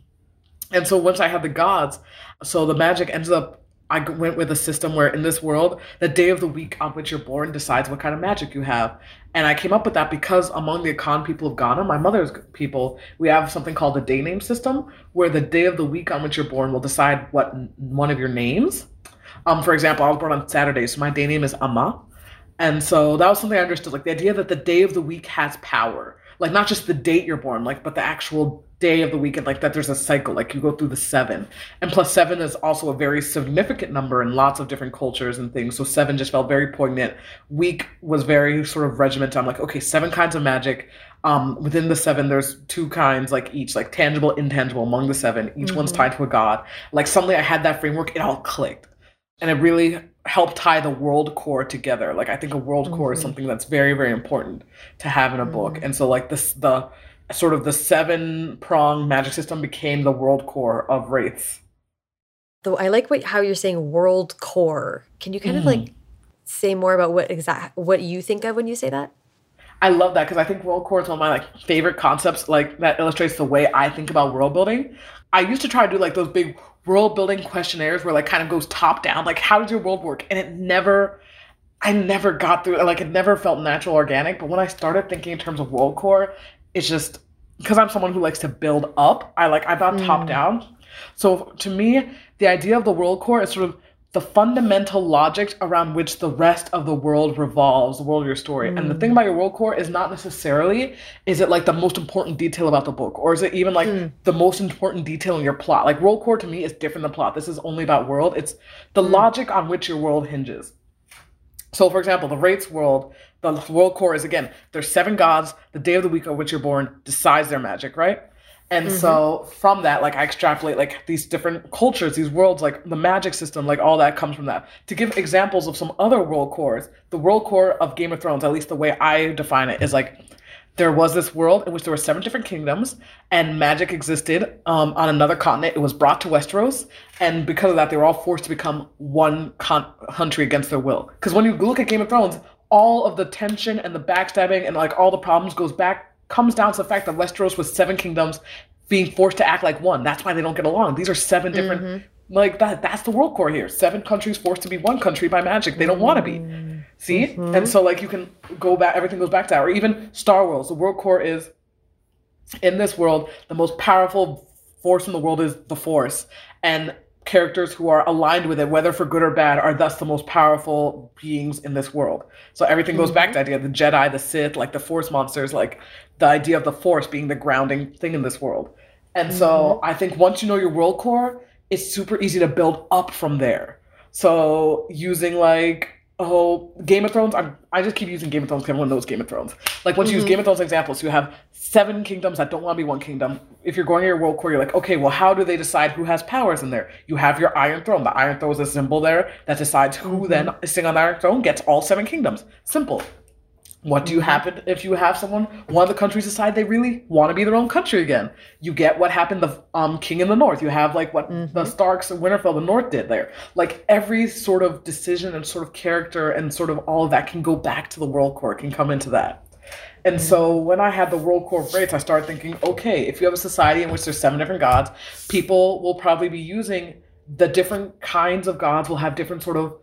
and so once I had the gods, so the magic ends up I went with a system where in this world, the day of the week on which you're born decides what kind of magic you have. And I came up with that because among the Akan people of Ghana, my mother's people, we have something called the day name system, where the day of the week on which you're born will decide what one of your names um, for example, I was born on Saturday, so my day name is Amma. And so that was something I understood, like the idea that the day of the week has power. Like not just the date you're born, like but the actual day of the week and like that there's a cycle, like you go through the seven. And plus seven is also a very significant number in lots of different cultures and things. So seven just felt very poignant. Week was very sort of regimented. I'm like, okay, seven kinds of magic. Um, within the seven, there's two kinds, like each, like tangible, intangible among the seven. Each mm-hmm. one's tied to a god. Like suddenly I had that framework, it all clicked. And it really helped tie the world core together. Like I think a world mm-hmm. core is mm-hmm. something that's very, very important to have in a mm-hmm. book. And so like this the sort of the seven prong magic system became the world core of wraiths. Though I like what how you're saying world core. Can you kind mm. of like say more about what exact what you think of when you say that? I love that because I think world core is one of my like favorite concepts. Like that illustrates the way I think about world building. I used to try to do like those big world building questionnaires where like kind of goes top down, like how does your world work? And it never, I never got through. Like it never felt natural, organic. But when I started thinking in terms of world core, it's just because I'm someone who likes to build up. I like I thought mm. top down. So to me, the idea of the world core is sort of the fundamental logic around which the rest of the world revolves, the world of your story. Mm. And the thing about your world core is not necessarily is it like the most important detail about the book, or is it even like mm. the most important detail in your plot? Like world core to me is different than plot. This is only about world. It's the mm. logic on which your world hinges. So, for example, the Wraiths world, the world core is again, there's seven gods. The day of the week of which you're born decides their magic, right? And mm-hmm. so from that, like I extrapolate like these different cultures, these worlds, like the magic system, like all that comes from that. To give examples of some other world cores, the world core of Game of Thrones, at least the way I define it, is like there was this world in which there were seven different kingdoms and magic existed um, on another continent. It was brought to Westeros, and because of that, they were all forced to become one con- country against their will. Because when you look at Game of Thrones, all of the tension and the backstabbing and like all the problems goes back comes down to the fact that Westeros was seven kingdoms being forced to act like one. That's why they don't get along. These are seven different mm-hmm. like that that's the world core here. Seven countries forced to be one country by magic. They don't mm-hmm. want to be. See? Mm-hmm. And so like you can go back everything goes back to that. Or even Star Wars. The world core is in this world, the most powerful force in the world is the force. And characters who are aligned with it, whether for good or bad, are thus the most powerful beings in this world. So everything goes mm-hmm. back to the idea of the Jedi, the Sith, like the Force monsters, like the idea of the Force being the grounding thing in this world. And mm-hmm. so I think once you know your world core, it's super easy to build up from there. So using like oh Game of Thrones, I'm, I just keep using Game of Thrones because everyone knows Game of Thrones. Like once mm-hmm. you use mm-hmm. Game of Thrones examples, you have seven kingdoms that don't want to be one kingdom. If you're going to your world core, you're like, okay, well, how do they decide who has powers in there? You have your Iron Throne. The Iron Throne is a symbol there that decides who mm-hmm. then sitting on the Iron Throne gets all seven kingdoms. Simple. What do you mm-hmm. happen if you have someone, one of the countries decide they really want to be their own country again? You get what happened the um, King in the North. You have like what mm-hmm. the Starks and Winterfell, the North did there. Like every sort of decision and sort of character and sort of all of that can go back to the world core, can come into that. And mm-hmm. so when I had the world core Wraiths, I started thinking, okay, if you have a society in which there's seven different gods, people will probably be using the different kinds of gods will have different sort of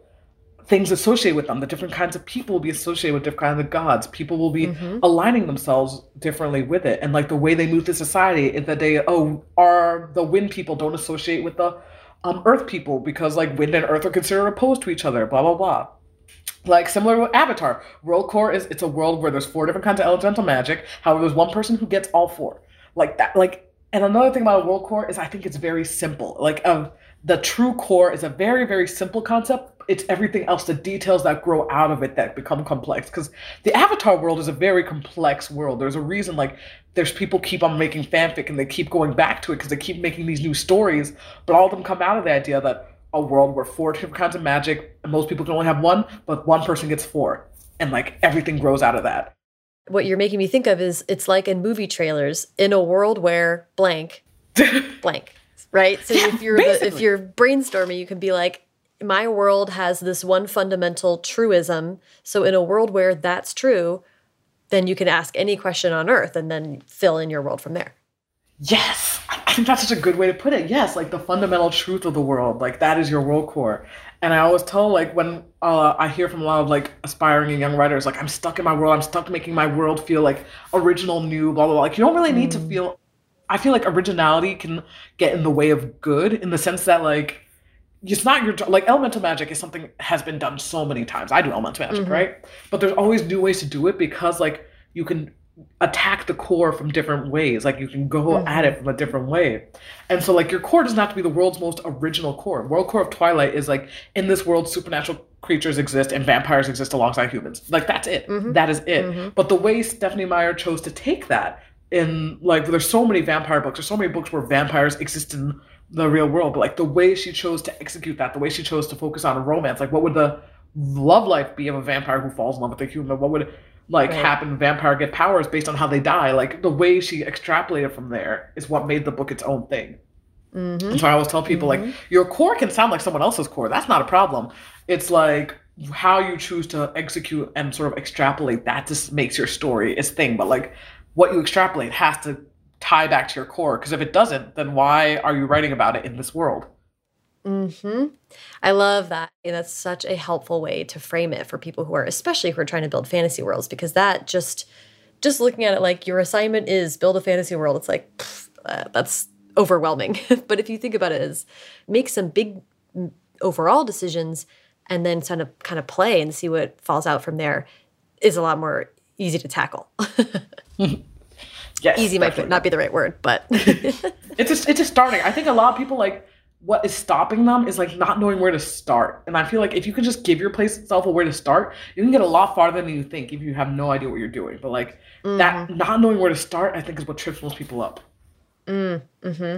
things associated with them. The different kinds of people will be associated with different kinds of gods. People will be mm-hmm. aligning themselves differently with it. And like the way they move through society is that they, oh, are the wind people don't associate with the um, earth people because like wind and earth are considered opposed to each other, blah, blah, blah. Like similar with Avatar, World Core is it's a world where there's four different kinds of elemental magic. However, there's one person who gets all four. Like that, like and another thing about World Core is I think it's very simple. Like um, the true core is a very, very simple concept, it's everything else, the details that grow out of it that become complex. Because the Avatar world is a very complex world. There's a reason, like, there's people keep on making fanfic and they keep going back to it because they keep making these new stories. But all of them come out of the idea that a world where four different kinds of magic, and most people can only have one, but one person gets four. And like everything grows out of that. What you're making me think of is it's like in movie trailers in a world where blank, (laughs) blank, right? So yeah, if you're the, if you're brainstorming, you can be like, my world has this one fundamental truism. So, in a world where that's true, then you can ask any question on earth and then fill in your world from there. Yes. I think that's such a good way to put it. Yes, like the fundamental truth of the world, like that is your world core. And I always tell, like, when uh, I hear from a lot of like aspiring and young writers, like, I'm stuck in my world, I'm stuck making my world feel like original, new, blah, blah, blah. Like, you don't really need mm. to feel, I feel like originality can get in the way of good in the sense that, like, it's not your job. Like elemental magic is something has been done so many times. I do elemental magic, mm-hmm. right? But there's always new ways to do it because like you can attack the core from different ways. Like you can go mm-hmm. at it from a different way. And so like your core doesn't have to be the world's most original core. World core of Twilight is like in this world supernatural creatures exist and vampires exist alongside humans. Like that's it. Mm-hmm. That is it. Mm-hmm. But the way Stephanie Meyer chose to take that in like there's so many vampire books, there's so many books where vampires exist in the real world, but like the way she chose to execute that, the way she chose to focus on romance, like what would the love life be of a vampire who falls in love with a human? What would like right. happen vampire get powers based on how they die? Like the way she extrapolated from there is what made the book its own thing. Mm-hmm. And so I always tell people mm-hmm. like your core can sound like someone else's core. That's not a problem. It's like how you choose to execute and sort of extrapolate that just makes your story its thing. But like what you extrapolate has to tie back to your core because if it doesn't then why are you writing about it in this world mm-hmm I love that. and That's such a helpful way to frame it for people who are, especially who are trying to build fantasy worlds, because that just, just looking at it like your assignment is build a fantasy world. It's like pff, uh, that's overwhelming. (laughs) but if you think about it as make some big overall decisions and then kind of kind of play and see what falls out from there, is a lot more easy to tackle. (laughs) (laughs) Yes, easy might not be the right word, but (laughs) (laughs) it's just it's just starting. I think a lot of people like what is stopping them is like not knowing where to start. And I feel like if you can just give your place itself a where to start, you can get a lot farther than you think if you have no idea what you're doing. But like mm-hmm. that not knowing where to start, I think is what trips most people up. Mm, hmm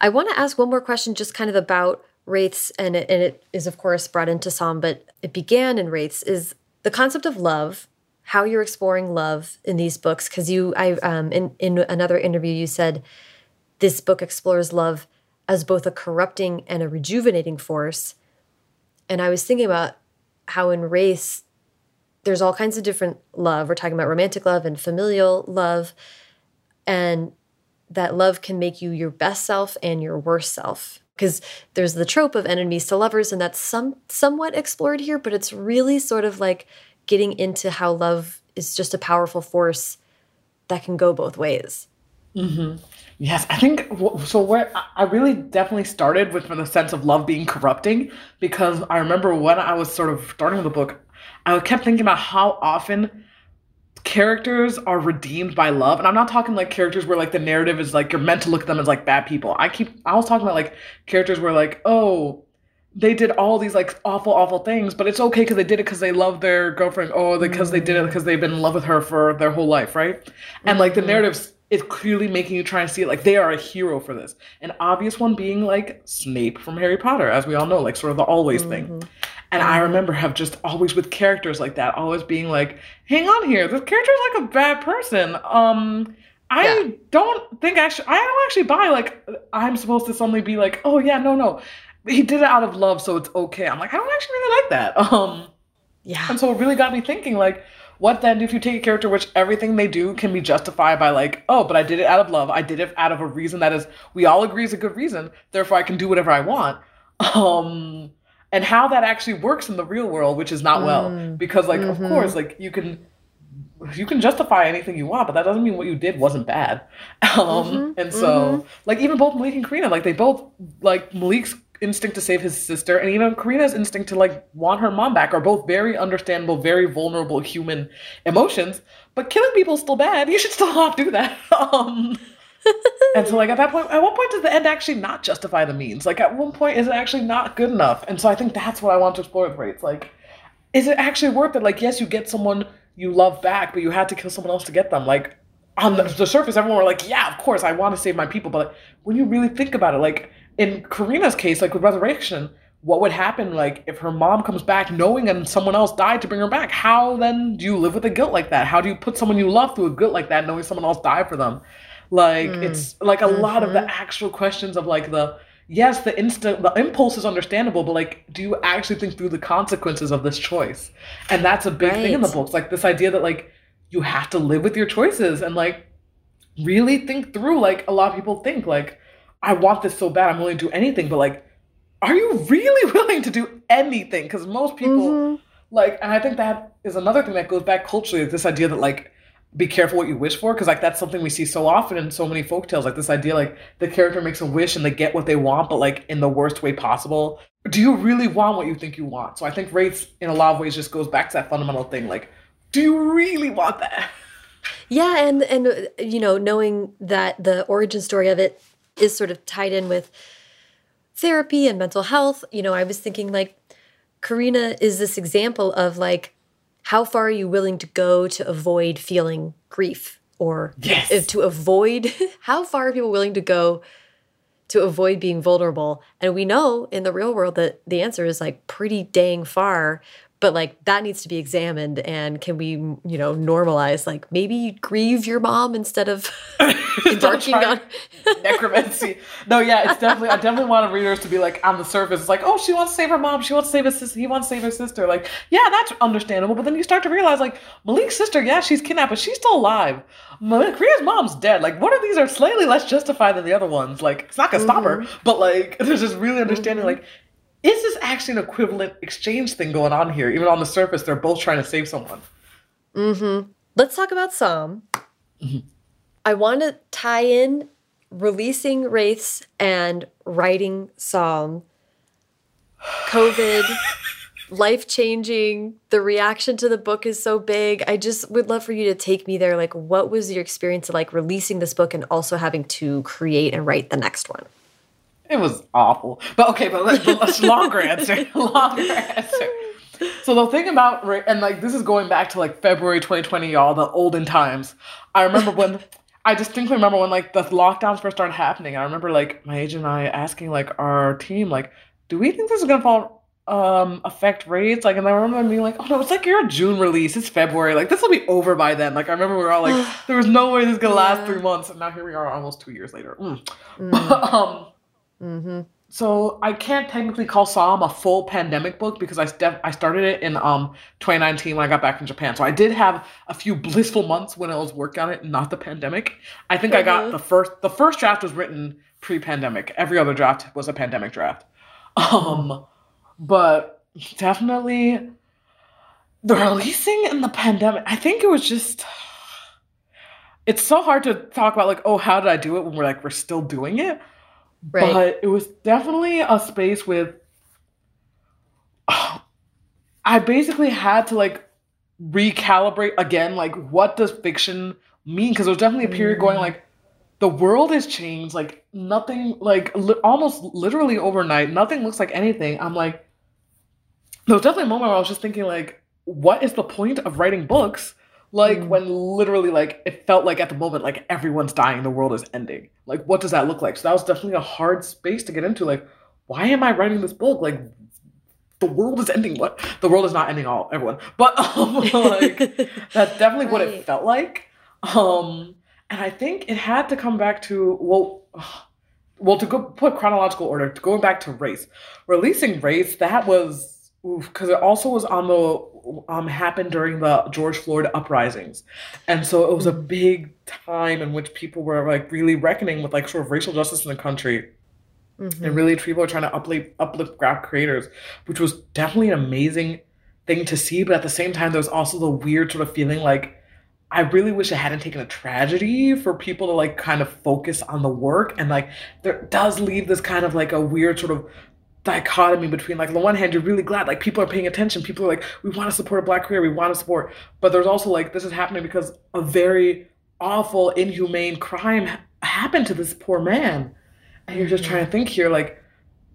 I want to ask one more question, just kind of about wraiths, and it, and it is of course brought into Psalm, but it began in wraiths. Is the concept of love how you're exploring love in these books because you i um in in another interview you said this book explores love as both a corrupting and a rejuvenating force. And i was thinking about how in Wraiths there's all kinds of different love. We're talking about romantic love and familial love and that love can make you your best self and your worst self. Because there's the trope of enemies to lovers and that's some somewhat explored here but it's really sort of like getting into how love is just a powerful force that can go both ways. Mm-hmm. Yes, I think so. Where I really definitely started with the sense of love being corrupting, because I remember when I was sort of starting the book, I kept thinking about how often characters are redeemed by love, and I'm not talking like characters where like the narrative is like you're meant to look at them as like bad people. I keep I was talking about like characters where like oh they did all these like awful, awful things, but it's okay because they did it because they love their girlfriend, or because mm. they did it because they've been in love with her for their whole life, right? And mm-hmm. like the mm-hmm. is clearly making you try and see it like they are a hero for this. An obvious one being like Snape from Harry Potter, as we all know, like sort of the always mm-hmm. thing. And I mm-hmm. remember have just always with characters like that, always being like, hang on here, this character is like a bad person. Um, I yeah. don't think actually I don't actually buy like I'm supposed to suddenly be like, oh yeah, no, no he did it out of love, so it's okay. I'm like, I don't actually really like that. (laughs) Um, yeah. And so it really got me thinking, like, what then if you take a character which everything they do can be justified by like, oh, but I did it out of love. I did it out of a reason that is we all agree is a good reason. Therefore, I can do whatever I want. (laughs) Um, and how that actually works in the real world, which is not well, mm. because like, mm-hmm. of course, like you can you can justify anything you want, but that doesn't mean what you did wasn't bad. (laughs) Um, mm-hmm. and so, mm-hmm. like even both Malik and Karina, like they both like Malik's instinct to save his sister and even Karina's instinct to like want her mom back are both very understandable, very vulnerable human emotions. But killing people is still bad. (laughs) You should still not do that. (laughs) Um, and so like at that point, at what point does the end actually not justify the means? Like at one point, is it actually not good enough? And so I think that's what I want to explore with Wraiths. Like, is it actually worth it? Like, yes, you get someone you love back, but you had to kill someone else to get them. Like on the, the surface, everyone were like, yeah, of course, I want to save my people. But like, when you really think about it, like in Karina's case, like with Resurrection, what would happen like if her mom comes back knowing and someone else died to bring her back? How then do you live with a guilt like that? How do you put someone you love through a guilt like that knowing someone else died for them? Like mm. it's like a mm-hmm. lot of the mm-hmm. actual questions of like the yes, the instant the impulse is understandable, but like do you actually think through the consequences of this choice? And that's a big right. thing in the books. Like this idea that like you have to live with your choices and like really think through like a lot of people think like I want this so bad, I'm willing to do anything. But like, are you really (laughs) willing to do anything? Because most people mm-hmm. like, and I think that is another thing that goes back culturally, this idea that like, be careful what you wish for, because like that's something we see so often in so many folk tales. Like this idea, like the character makes a wish and they get what they want, but like in the worst way possible. do you really want what you think you want? So I think Wraiths in a lot of ways just goes back to that fundamental thing like, do you really want that? Yeah, and and you know, knowing that the origin story of it is sort of tied in with therapy and mental health, you know, I was thinking like Karina is this example of like how far are you willing to go to avoid feeling grief or yes. to avoid (laughs) how far are people willing to go to avoid being vulnerable and we know in the real world that the answer is like pretty dang far but like that needs to be examined and can we you know normalize like maybe grieve your mom instead of (laughs) embarking on (laughs) necromancy. No yeah it's definitely i definitely want readers to be like on the surface. It's like oh she wants to save her mom. She wants to save his sister he wants to save her sister. Like yeah that's understandable but then you start to realize like malik's sister yeah she's kidnapped but she's still alive. Karina's mom's dead. Like one of these are slightly less justified than the other ones? Like it's not gonna mm-hmm. stop her mm-hmm. but like (laughs) there's just really understanding mm-hmm. like is this actually an equivalent exchange thing going on here? Even on the surface, they're both trying to save someone. Mm-hmm. Let's talk about Psalm. Mm-hmm. I want to tie in releasing Wraiths and writing Psalm. COVID, (laughs) life changing. The reaction to the book is so big. I just would love for you to take me there. Like, what was your experience of like releasing this book and also having to create and write the next one? It was awful. But okay, but let's (laughs) longer answer. longer answer. So the thing about and like this is going back to like February 2020, y'all, the olden times. I remember when I distinctly remember when like the lockdowns first started happening. I remember like my agent and I asking like our team like, do we think this is gonna fall um affect Wraiths? Like, and I remember being like, oh no, it's like you're a June release. It's February. Like this will be over by then. Like I remember we were all like, (sighs) there was no way this is gonna last three months, and now here we are, almost two years later. Mm. Mm. (laughs) um, Mm-hmm. So I can't technically call Psalm a full pandemic book because I I started it in um 2019 when I got back from Japan. So I did have a few blissful months when I was working on it, not the pandemic. I think mm-hmm. I got mm-hmm. the first the first draft was written pre-pandemic. Every other draft was a pandemic draft. (laughs) Um, but definitely the releasing in the pandemic. I think it was just it's so hard to talk about like oh how did I do it when we're like we're still doing it Right. But it was definitely a space with. (sighs) I basically had to like recalibrate again, like what does fiction mean? Because there was definitely a period going mm. like, the world has changed, like nothing, like li- almost literally overnight, nothing looks like anything. I'm like, there was definitely a moment where I was just thinking like, what is the point of writing books like mm. when literally like it felt like at the moment like everyone's dying the world is ending. Like what does that look like? So that was definitely a hard space to get into like why am i writing this book? Like the world is ending. What? The world is not ending all everyone. But (laughs) um, like (laughs) that's definitely right. what it felt like. Um and i think it had to come back to well (sighs) well to go put chronological order to going back to Wraiths. releasing Wraiths, that was because it also was on the um happened during the George Floyd uprisings, and so it was a big time in which people were like really reckoning with like sort of racial justice in the country. Mm-hmm. And really, people were trying to uplift uplift graph creators, which was definitely an amazing thing to see. But at the same time, there was also the weird sort of feeling like I really wish it hadn't taken a tragedy for people to like kind of focus on the work. And like there does leave this kind of like a weird sort of dichotomy between like on the one hand you're really glad like people are paying attention people are like we want to support a black career we want to support but there's also like this is happening because a very awful inhumane crime happened to this poor man and you're just trying to think here like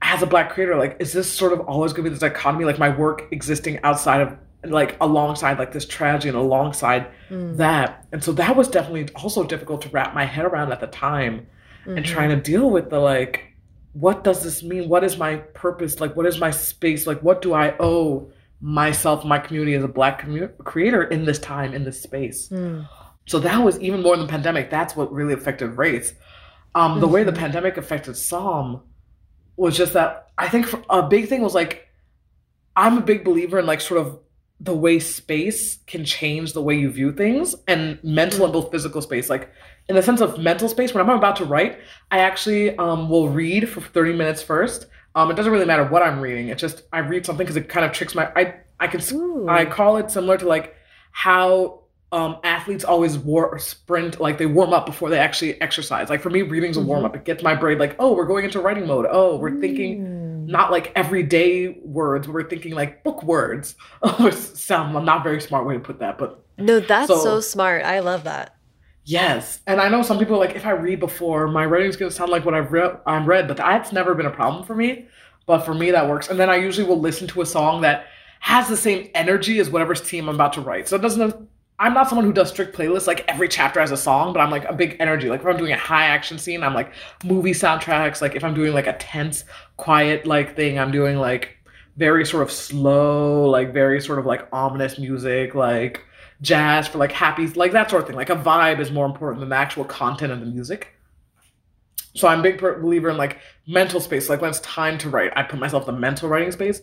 as a black creator like is this sort of always going to be this dichotomy like my work existing outside of like alongside like this tragedy and alongside mm. that and so that was definitely also difficult to wrap my head around at the time mm-hmm. and trying to deal with the like what does this mean? What is my purpose? Like, what is my space? Like, what do I owe myself, my community as a Black commu- creator in this time, in this space? Mm. So that was even more than the pandemic. That's what really affected Wraiths. Um, the mm-hmm. way the mm-hmm. pandemic affected Psalm was just that I think a big thing was like, I'm a big believer in like sort of the way space can change the way you view things and mental and both physical space. Like in the sense of mental space, when I'm about to write, I actually um, will read for 30 minutes first. Um, it doesn't really matter what I'm reading. It's just I read something because it kind of tricks my. I I can Ooh. I call it similar to like how um, athletes always war sprint like they warm up before they actually exercise. Like for me, reading's a warm up. Mm-hmm. It gets my brain like, oh, we're going into writing mode. Oh, we're thinking. mm-hmm. not like everyday words. We're thinking like book words. (laughs) sound not very smart way to put that, but no, that's so, so smart. I love that. Yes, and I know some people like if I read before, my writing's gonna sound like what I've read. I'm read, but that's never been a problem for me. But for me, that works. And then I usually will listen to a song that has the same energy as whatever team I'm about to write. So it doesn't. I'm not someone who does strict playlists. Like every chapter has a song, but I'm like a big energy. Like if I'm doing a high action scene, I'm like movie soundtracks. Like if I'm doing like a tense, quiet like thing, I'm doing like very sort of slow, like very sort of like ominous music, like jazz for like happy, like that sort of thing. Like a vibe is more important than the actual content of the music. So I'm a big believer in like mental space. Like when it's time to write, I put myself in the mental writing space.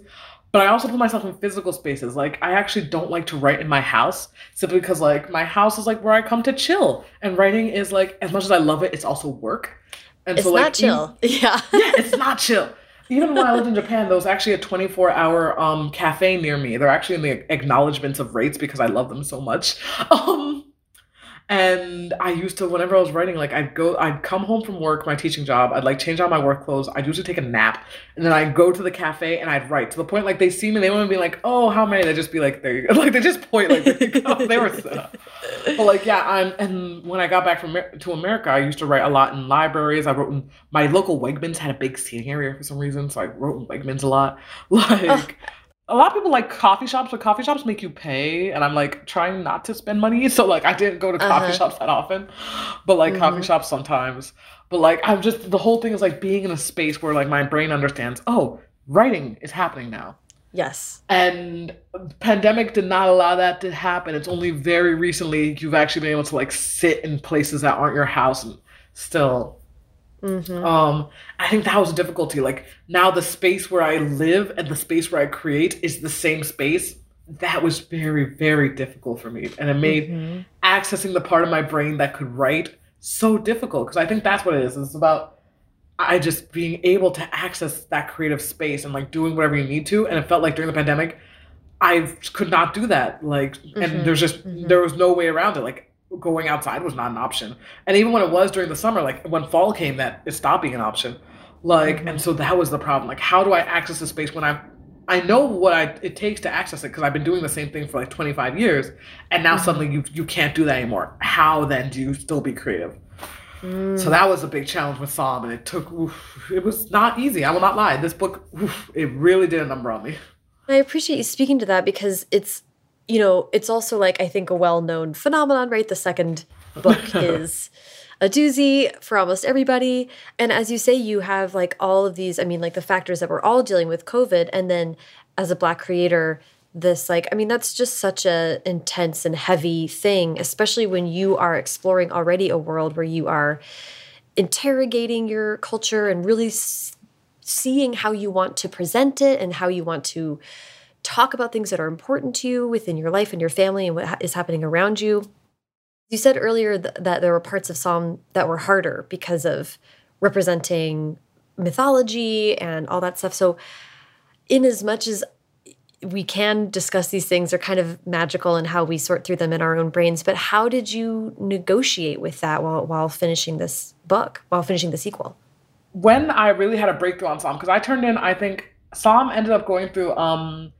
But I also put myself in physical spaces. Like I actually don't like to write in my house simply because like my house is like where I come to chill. And writing is like as much as I love it, it's also work. And it's so like not chill. (laughs) yeah. yeah, it's not chill even when I lived in Japan, there was actually a 24 hour um, cafe near me. They're actually in the acknowledgments of Wraiths because I love them so much. (laughs) Um, and I used to, whenever I was writing, like I'd go, I'd come home from work, my teaching job, I'd like change out my work clothes, I'd usually take a nap, and then I'd go to the cafe and I'd write to the point like they see me, they wouldn't be like, oh, how many? They'd just be like, go. (laughs) Like they just point like, they were set up. But like, yeah, I'm, and when I got back from to America, I used to write a lot in libraries. I wrote in, my local Wegmans had a big seating area for some reason, so I wrote in Wegmans a lot. (laughs) Like, a lot of people like coffee shops, but coffee shops make you pay, and I'm like trying not to spend money. (laughs) So like I didn't go to coffee uh-huh. shops that often, but like mm-hmm. coffee shops sometimes. But like I'm just the whole thing is like being in a space where like my brain understands. Oh, writing is happening now. Yes. And pandemic did not allow that to happen. It's only very recently you've actually been able to like sit in places that aren't your house and still Mm-hmm. Um, I think that was a difficulty. Like now, the space where I live and the space where I create is the same space. That was very, very difficult for me, and it made mm-hmm. accessing the part of my brain that could write so difficult. Because I think that's what it is. It's about I just being able to access that creative space and like doing whatever you need to. And it felt like during the pandemic, I could not do that. Like, mm-hmm. and there's just mm-hmm. there was no way around it. Like going outside was not an option. And even when it was during the summer, like when fall came, that it stopped being an option. Like, mm-hmm. and so that was the problem. Like, how do I access the space when I'm I know what I, it takes to access it because I've been doing the same thing for like 25 years, and now mm-hmm. suddenly you you can't do that anymore. How then do you still be creative? Mm. So that was a big challenge with Psalm, and it took. Oof, it was not easy. I will not lie. This book, oof, it really did a number on me. I appreciate you speaking to that because it's you know, it's also like I think a well-known phenomenon, right? The second book (laughs) is a doozy for almost everybody. And as you say, you have like all of these, I mean, like the factors that we're all dealing with COVID. And then as a black creator, this like, I mean, that's just such a intense and heavy thing, especially when you are exploring already a world where you are interrogating your culture and really seeing how you want to present it and how you want to talk about things that are important to you within your life and your family and what is happening around you. You said earlier th that there were parts of Psalm that were harder because of representing mythology and all that stuff. So, in as much as we can discuss these things, they're kind of magical in how we sort through them in our own brains. But how did you negotiate with that while while finishing this book, while finishing the sequel? When I really had a breakthrough on Psalm, because I turned in, I think Psalm ended up going through um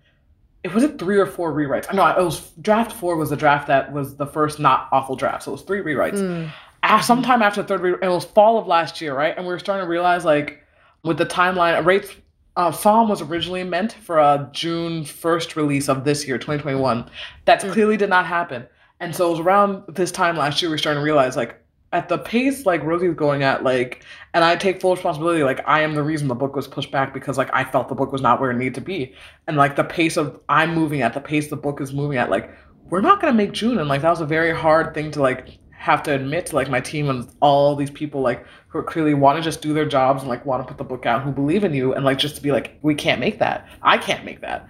it was it three or four rewrites. No, it was draft four was the draft that was the first not awful draft. So it was three rewrites. Mm. After, sometime after the third rewrite, it was fall of last year, right? And we were starting to realize like with the timeline, Wraiths uh, Psalm was originally meant for a June 1st release of this year, 2021. That mm. clearly did not happen. And so it was around this time last year we were starting to realize like at the pace like Rosie's going at, like, and I take full responsibility. Like, I am the reason the book was pushed back because like I felt the book was not where it needed to be, and like the pace of I'm moving at, the pace the book is moving at, like we're not gonna make June, and like that was a very hard thing to like have to admit to like my team and all these people like who clearly want to just do their jobs and like want to put the book out, who believe in you, and like just to be like, we can't make that. I can't make that.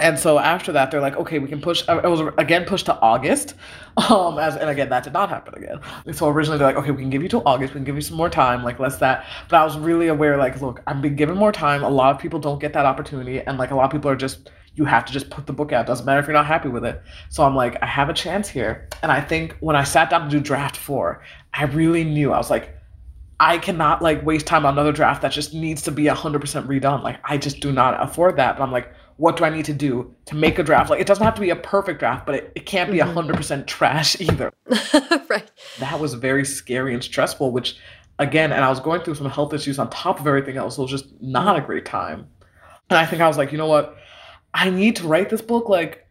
And so after that, they're like, okay, we can push. It was again pushed to August, (laughs) um, as and again that did not happen again. So originally they're like, okay, we can give you till August. We can give you some more time, like less that. But I was really aware, like, look, I'm being given more time. A lot of people don't get that opportunity, and like a lot of people are just, you have to just put the book out. Doesn't matter if you're not happy with it. So I'm like, I have a chance here, and I think when I sat down to do draft four, I really knew I was like, I cannot like waste time on another draft that just needs to be 100% redone. Like I just do not afford that. But I'm like, what do I need to do to make a draft? Like it doesn't have to be a perfect draft, but it, it can't be mm-hmm. 100% trash either. (laughs) right. That was very scary and stressful, which again, and I was going through some health issues on top of everything else. So it was just not a great time. And I think I was like, you know what? I need to write this book like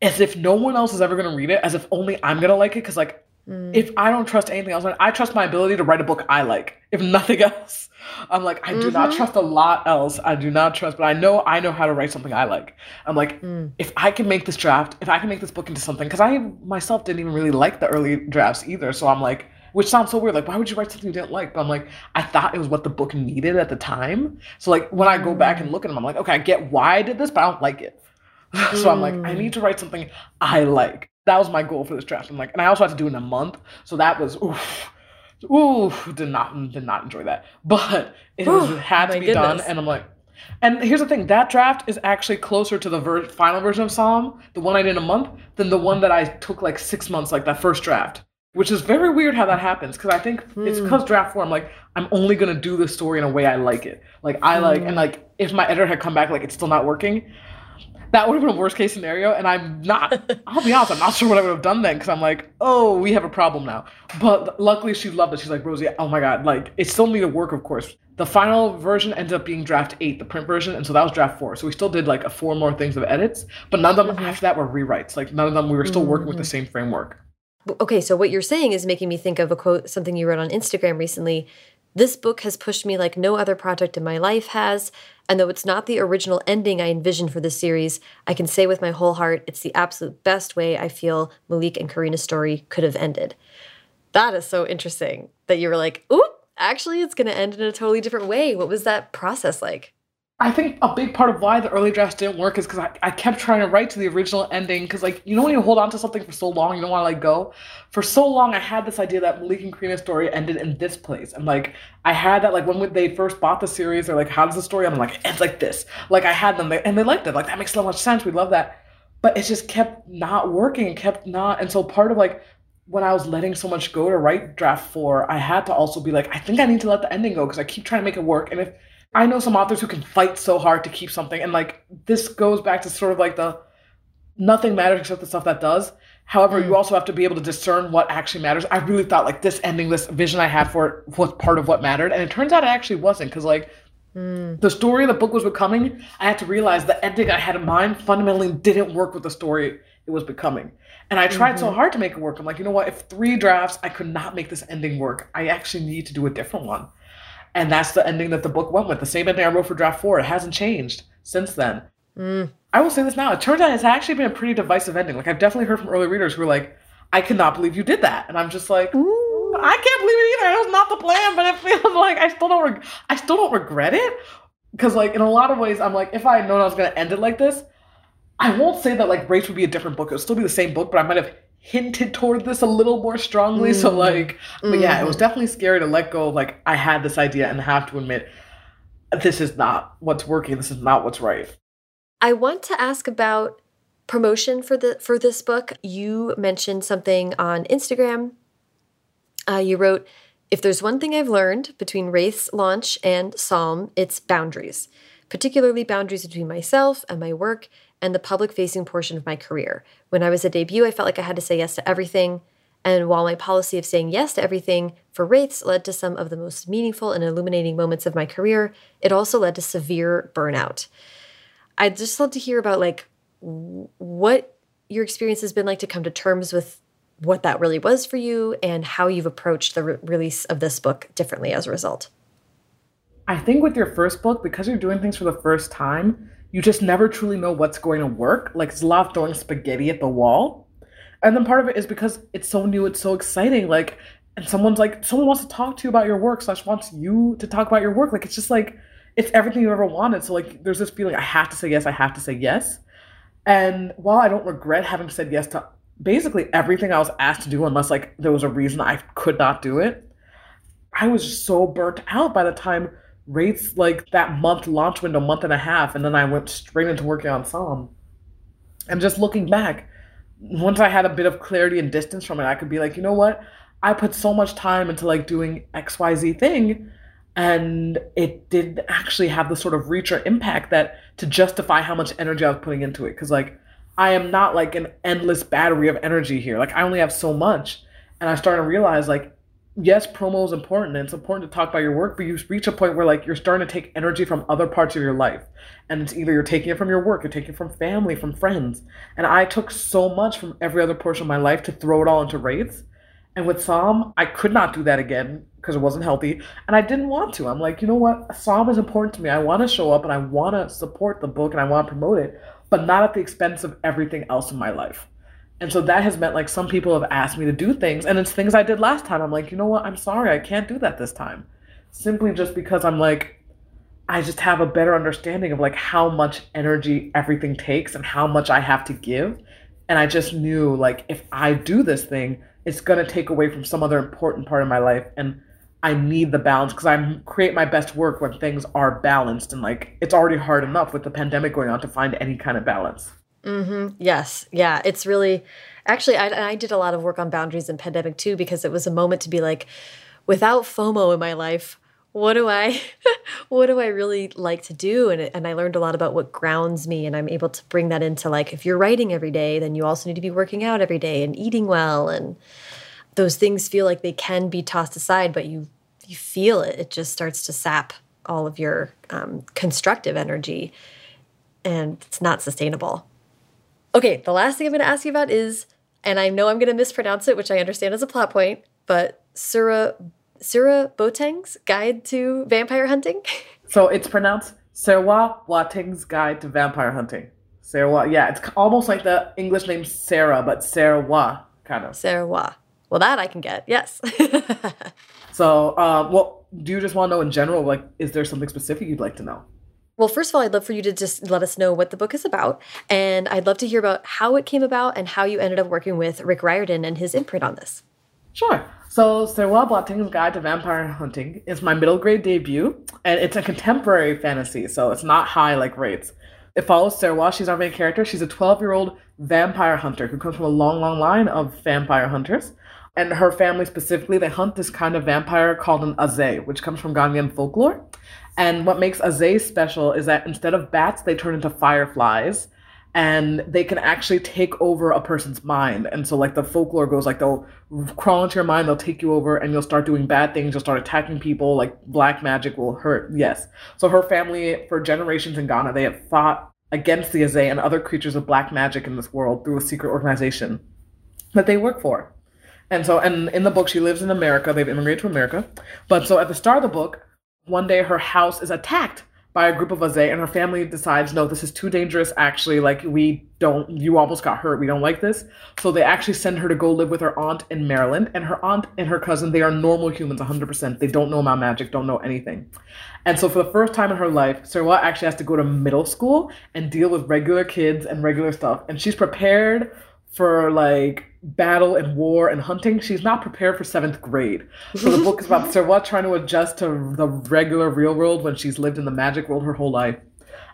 as if no one else is ever going to read it, as if only I'm going to like it. Cause like Mm. If I don't trust anything else, I trust my ability to write a book I like. If nothing (laughs) else, I'm like, I do mm-hmm. not trust a lot else. I do not trust, but I know I know how to write something I like. I'm like, mm. if I can make this draft, if I can make this book into something, because I myself didn't even really like the early drafts either. So I'm like, which sounds so weird. Like, why would you write something you didn't like? But I'm like, I thought it was what the book needed at the time. So like when I go back and mm. look at them, I'm like, okay, I get why I did this, but I don't like it. (laughs) so I'm like, I need to write something I like that was my goal for this draft. I'm like, and I also had to do it in a month, so that was oof, oof, did not did not enjoy that, but it was, (gasps) had to be goodness. done, and I'm like. And here's the thing: that draft is actually closer to the ver- final version of Psalm, the one I did in a month, than the one that I took like six months, like that first draft. Which is very weird how that happens because I think mm. it's because hmm. draft four. I'm like, I'm only gonna do the story in a way I like it. Like I like, mm. and like if my editor had come back like it's still not working, that would have been a worst case scenario. And I'm not, I'll be honest, I'm not sure what I would have done then because I'm like, oh, we have a problem now. But luckily she loved it. She's like, Rosie, oh my God, like it still needed work, of course. The final version ended up being draft eight, the print version. And so that was draft four. So we still did like a four more things of edits, but none of them mm-hmm. after that were rewrites. Like none of them, we were still mm-hmm. working with the mm-hmm. same framework. Okay, so what you're saying is making me think of a quote, something you wrote on Instagram recently. This book has pushed me like no other project in my life has. And though it's not the original ending I envisioned for this series, I can say with my whole heart it's the absolute best way I feel Malik and Karina's story could have ended. That is so interesting that you were like, oop, actually, it's going to end in a totally different way. What was that process like? I think a big part of why the early drafts didn't work is because I, I kept trying to write to the original ending. Because, like, you know, when you hold on to something for so long, you don't want to let go. For so long, I had this idea that Malik and Karina's story ended in this place. And, like, I had that, like, when they first bought the series, they're like, how does the story end? I'm like, it's like this. Like, I had them, and they liked it. Like, that makes so much sense. We love that. But it just kept not working kept not. And so, part of, like, when I was letting so much go to write draft four, I had to also be like, I think I need to let the ending go because I keep trying to make it work. And if I know some authors who can fight so hard to keep something, and like this goes back to sort of like the nothing matters except the stuff that does. However, mm. you also have to be able to discern what actually matters. I really thought like this ending, this vision I had for it was part of what mattered, and it turns out it actually wasn't because like mm. the story the book was becoming, I had to realize the ending I had in mind fundamentally didn't work with the story it was becoming. And I tried mm-hmm. so hard to make it work. I'm like, you know what? If three drafts I could not make this ending work, I actually need to do a different one. And that's the ending that the book went with. The same ending I wrote for draft four. It hasn't changed since then. Mm. I will say this now. It turns out it's actually been a pretty divisive ending. Like I've definitely heard from early readers who are like, I cannot believe you did that. And I'm just like, Ooh. I can't believe it either. It was not the plan, but it feels (laughs) like I still don't reg- I still don't regret it. Because like in a lot of ways, I'm like, if I had known I was gonna end it like this, I won't say that like Wraiths would be a different book. It would still be the same book, but I might have hinted toward this a little more strongly. Mm. So like, but yeah, it was mm. definitely scary to let go. Of, like I had this idea and have to admit, this is not what's working. This is not what's right. I want to ask about promotion for the for this book. You mentioned something on Instagram. Uh, you wrote, "If there's one thing I've learned between Wraith's launch and Psalm, it's boundaries, particularly boundaries between myself and my work." And the public facing portion of my career. When I was a debut, I felt like I had to say yes to everything. And while my policy of saying yes to everything for Wraiths led to some of the most meaningful and illuminating moments of my career, it also led to severe burnout. I'd just love to hear about like what your experience has been like to come to terms with what that really was for you and how you've approached the re release of this book differently as a result. I think with your first book, because you're doing things for the first time, you just never truly know what's going to work. Like it's a lot of throwing spaghetti at the wall. And then part of it is because it's so new, it's so exciting. Like, and someone's like, someone wants to talk to you about your work, slash wants you to talk about your work. Like, it's just like, it's everything you ever wanted. So, like, there's this feeling I have to say yes, I have to say yes. And while I don't regret having said yes to basically everything I was asked to do, unless like there was a reason I could not do it, I was so burnt out by the time Wraiths like that month launch window, month and a half, and then I went straight into working on Psalm. And just looking back, once I had a bit of clarity and distance from it, I could be like, you know what? I put so much time into like doing XYZ thing and it didn't actually have the sort of reach or impact that to justify how much energy I was putting into it. Cause like I am not like an endless battery of energy here. Like I only have so much. And I started to realize like, yes, promo is important and it's important to talk about your work, but you reach a point where like you're starting to take energy from other parts of your life. And it's either you're taking it from your work, you're taking it from family, from friends. And I took so much from every other portion of my life to throw it all into Wraiths. And with Psalm, I could not do that again because it wasn't healthy. And I didn't want to. I'm like, you know what? Psalm is important to me. I want to show up and I want to support the book and I want to promote it, but not at the expense of everything else in my life. And so that has meant like some people have asked me to do things, and it's things I did last time. I'm like, you know what? I'm sorry, I can't do that this time. Simply just because I'm like, I just have a better understanding of like how much energy everything takes and how much I have to give. And I just knew like if I do this thing, it's gonna take away from some other important part of my life. And I need the balance because I create my best work when things are balanced and like it's already hard enough with the pandemic going on to find any kind of balance. Mm-hmm. Yes. Yeah. It's really, actually, I, I did a lot of work on boundaries in pandemic too, because it was a moment to be like, without FOMO in my life, what do I, (laughs) what do I really like to do? And, and I learned a lot about what grounds me. And I'm able to bring that into like, if you're writing every day, then you also need to be working out every day and eating well. And those things feel like they can be tossed aside, but you, you feel it. It just starts to sap all of your um, constructive energy and it's not sustainable. Okay, the last thing I'm going to ask you about is, and I know I'm going to mispronounce it, which I understand is a plot point, but Sura Sura Boteng's Guide to Vampire Hunting. (laughs) So it's pronounced Serwa Boateng's Guide to Vampire Hunting. Serwa, yeah, it's almost like the English name Sarah, but Serwa kind of. Serwa. Well, that I can get. Yes. (laughs) so, uh, well, do you just want to know in general? Like, is there something specific you'd like to know? Well, first of all, I'd love for you to just let us know what the book is about. And I'd love to hear about how it came about and how you ended up working with Rick Riordan and his imprint on this. Sure. So, Serwa Boateng's Guide to Vampire Hunting is my middle grade debut, and it's a contemporary fantasy, so it's not high like Wraiths. It follows Serwa. She's our main character. She's a 12 year old vampire hunter who comes from a long, long line of vampire hunters. And her family specifically, they hunt this kind of vampire called an Adze, which comes from Ghanaian folklore. And what makes Adze special is that instead of bats, they turn into fireflies and they can actually take over a person's mind. And so, like, the folklore goes like they'll crawl into your mind, they'll take you over, and you'll start doing bad things. You'll start attacking people. Like, black magic will hurt. Yes. So, her family, for generations in Ghana, they have fought against the Adze and other creatures of black magic in this world through a secret organization that they work for. And so, and in the book, she lives in America. They've immigrated to America. But so at the start of the book, one day her house is attacked by a group of Adze, and her family decides, no, this is too dangerous. Actually, like we don't, you almost got hurt. We don't like this. So they actually send her to go live with her aunt in Maryland, and her aunt and her cousin, they are normal humans, 100%. They don't know about magic, don't know anything. And so for the first time in her life, Serwa actually has to go to middle school and deal with regular kids and regular stuff, and she's prepared for like battle and war and hunting, she's not prepared for seventh grade. So the book is about (laughs) Serwa trying to adjust to the regular real world when she's lived in the magic world her whole life.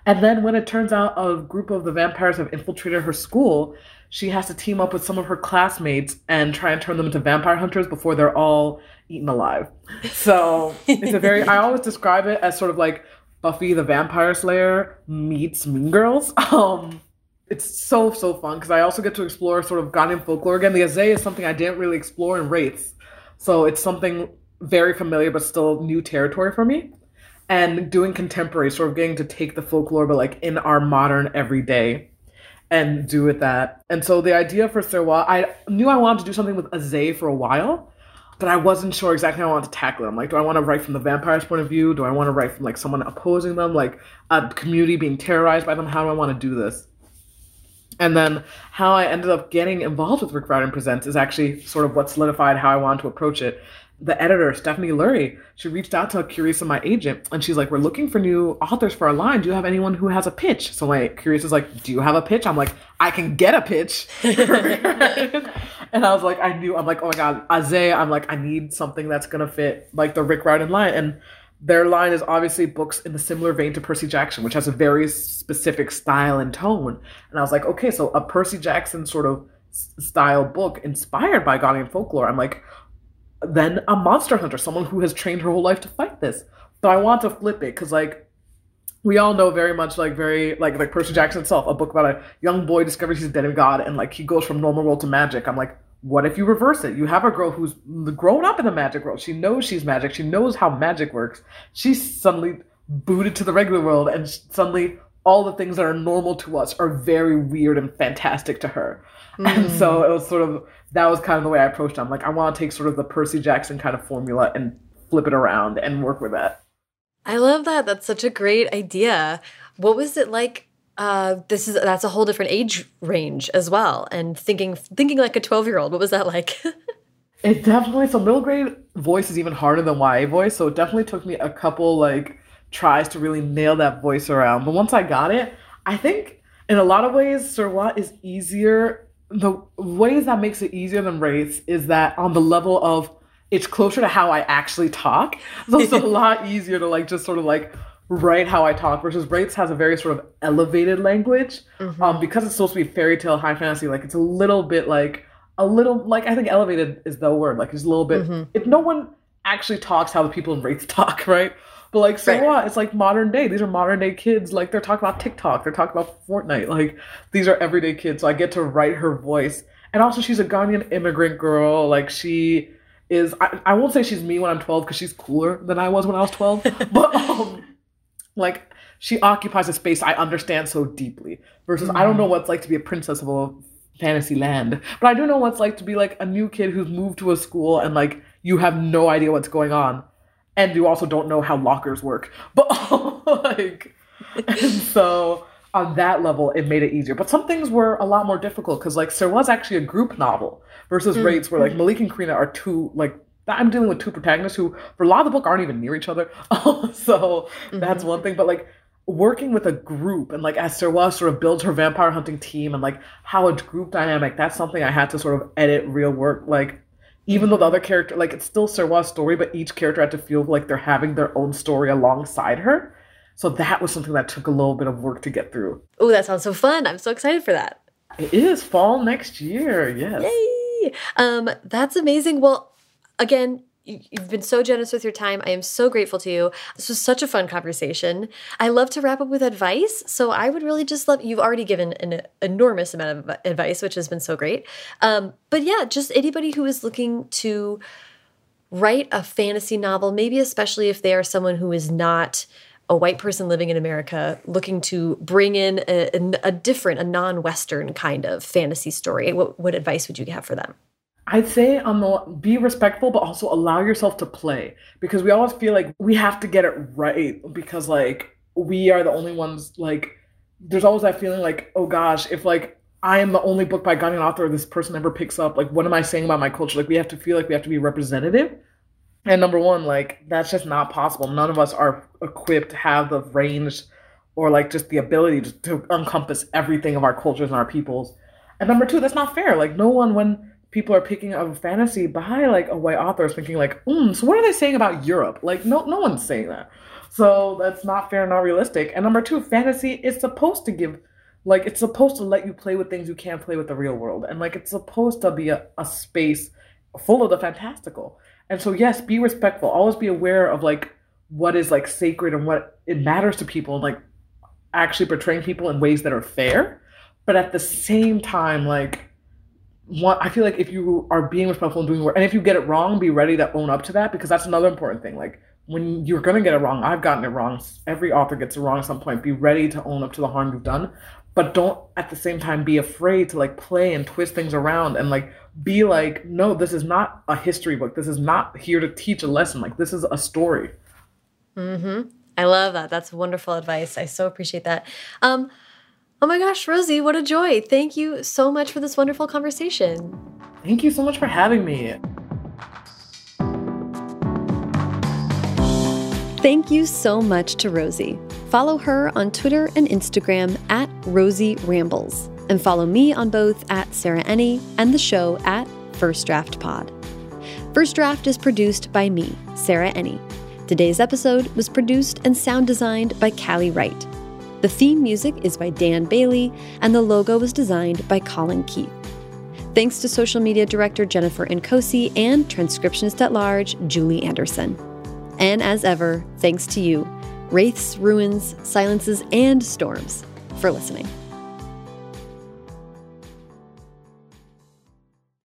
And then when it turns out a group of the vampires have infiltrated her school, she has to team up with some of her classmates and try and turn them into vampire hunters before they're all eaten alive. So it's a very, I always describe it as sort of like Buffy the Vampire Slayer meets Mean Girls. (laughs) Um, it's so so fun because I also get to explore sort of Ghanaian folklore again. The Adze is something I didn't really explore in Wraiths, so it's something very familiar but still new territory for me. And doing contemporary, sort of getting to take the folklore but like in our modern everyday and do with that. And so the idea for Serwa, I knew I wanted to do something with Adze for a while, but I wasn't sure exactly how I wanted to tackle them. Like, do I want to write from the vampire's point of view? Do I want to write from like someone opposing them, like a community being terrorized by them? How do I want to do this? And then how I ended up getting involved with Rick Riordan Presents is actually sort of what solidified how I wanted to approach it. The editor, Stephanie Lurie, she reached out to Quressa, my agent, and she's like, We're looking for new authors for our line. Do you have anyone who has a pitch? So my Quressa is like, Do you have a pitch? I'm like, I can get a pitch. (laughs) and I was like, I knew, I'm like, oh my God, Adze, I'm like, I need something that's gonna fit like the Rick Riordan line. And their line is obviously books in the similar vein to Percy Jackson, which has a very specific style and tone. And I was like, okay, so a Percy Jackson sort of style book inspired by Ghanaian folklore. I'm like, then a monster hunter, someone who has trained her whole life to fight this. So I want to flip it because like we all know very much like very like like Percy Jackson itself, a book about a young boy discovers he's a demigod and like he goes from normal world to magic. I'm like, what if you reverse it? You have a girl who's grown up in the magic world. She knows she's magic. She knows how magic works. She's suddenly booted to the regular world and suddenly all the things that are normal to us are very weird and fantastic to her. Mm. And so it was sort of that was kind of the way I approached it. I'm like, I want to take sort of the Percy Jackson kind of formula and flip it around and work with that. I love that. That's such a great idea. What was it like? Uh, this is that's a whole different age range as well. And thinking thinking like a twelve year old. What was that like? (laughs) it definitely so middle grade voice is even harder than YA voice. So it definitely took me a couple like tries to really nail that voice around. But once I got it, I think in a lot of ways, Serwa is easier. The ways that makes it easier than Wraiths is that on the level of it's closer to how I actually talk. So it's a (laughs) lot easier to like just sort of like write how I talk versus Wraiths has a very sort of elevated language. Mm-hmm. Um, because it's supposed to be fairy tale high fantasy, like it's a little bit like a little like I think elevated is the word. Like it's a little bit mm-hmm. if no one actually talks how the people in Wraiths (laughs) talk, right? But like so right. what? It's like modern day. These are modern day kids. Like they're talking about TikTok. They're talking about Fortnite. Like these are everyday kids. So I get to write her voice. And also she's a Ghanaian immigrant girl. Like she is I, I won't say she's me when I'm 12 because she's cooler than I was when I was 12, (laughs) but um, like she occupies a space I understand so deeply. Versus mm-hmm. I don't mm-hmm. know what it's like to be a princess of a fantasy land, but I do know what it's like to be like a new kid who's moved to a school and like you have no idea what's going on, and you also don't know how lockers work. (laughs) But like, and (laughs) so on that level, it made it easier. But some things were a lot more difficult because like there was actually a group novel versus mm-hmm. Wraiths where like Malik and Karina are two like I'm dealing with two protagonists who for a lot of the book aren't even near each other. (laughs) so mm-hmm. that's one thing. But like working with a group and like as Serwa sort of builds her vampire hunting team and like how a group dynamic, that's something I had to sort of edit real work. Like even though the other character like it's still Serwa's story, but each character had to feel like they're having their own story alongside her. So that was something that took a little bit of work to get through. Oh, that sounds so fun. I'm so excited for that. It is fall next year. Yes. Yay. Um, that's amazing. Well, again, You've been so generous with your time. I am so grateful to you. This was such a fun conversation. I love to wrap up with advice. So I would really just love, you've already given an enormous amount of advice, which has been so great. Um, but yeah, just anybody who is looking to write a fantasy novel, maybe especially if they are someone who is not a white person living in America looking to bring in a, a different, a non-Western kind of fantasy story, what, what advice would you have for them? I'd say um, on the be respectful, but also allow yourself to play because we always feel like we have to get it right because like we are the only ones like. There's always that feeling like, oh gosh, if like I am the only book by Ghanaian author this person ever picks up, like what am I saying about my culture? Like we have to feel like we have to be representative and number one, like that's just not possible. None of us are equipped to have the range or like just the ability to, to encompass everything of our cultures and our peoples. And number two, that's not fair. Like no one when people are picking up a fantasy by like a white author is thinking like, mm, so what are they saying about Europe? Like no no one's saying that. So that's not fair, and not realistic. And number two, fantasy is supposed to give like it's supposed to let you play with things you can't play with the real world. And like it's supposed to be a, a space full of the fantastical. And so yes, be respectful. Always be aware of like what is like sacred and what it matters to people and like actually portraying people in ways that are fair. But at the same time, like what I feel like if you are being respectful and doing work and if you get it wrong, be ready to own up to that because that's another important thing. Like when you're gonna get it wrong, I've gotten it wrong. Every author gets it wrong at some point. Be ready to own up to the harm you've done, but don't at the same time be afraid to like play and twist things around and like be like, no, this is not a history book. This is not here to teach a lesson. Like this is a story. Mm-hmm. I love that. That's wonderful advice. I so appreciate that. Um, oh my gosh, Rosie, what a joy. Thank you so much for this wonderful conversation. Thank you so much for having me. Thank you so much to Rosie. Follow her on Twitter and Instagram at Rosie Rambles, and follow me on both at Sarah Enni and the show at First Draft Pod. First Draft is produced by me, Sarah Enni. Today's episode was produced and sound designed by Callie Wright. The theme music is by Dan Bailey, and the logo was designed by Colin Keith. Thanks to social media director Jennifer Nkosi and transcriptionist at large Julie Anderson. And as ever, thanks to you, wraiths, ruins, silences, and storms, for listening.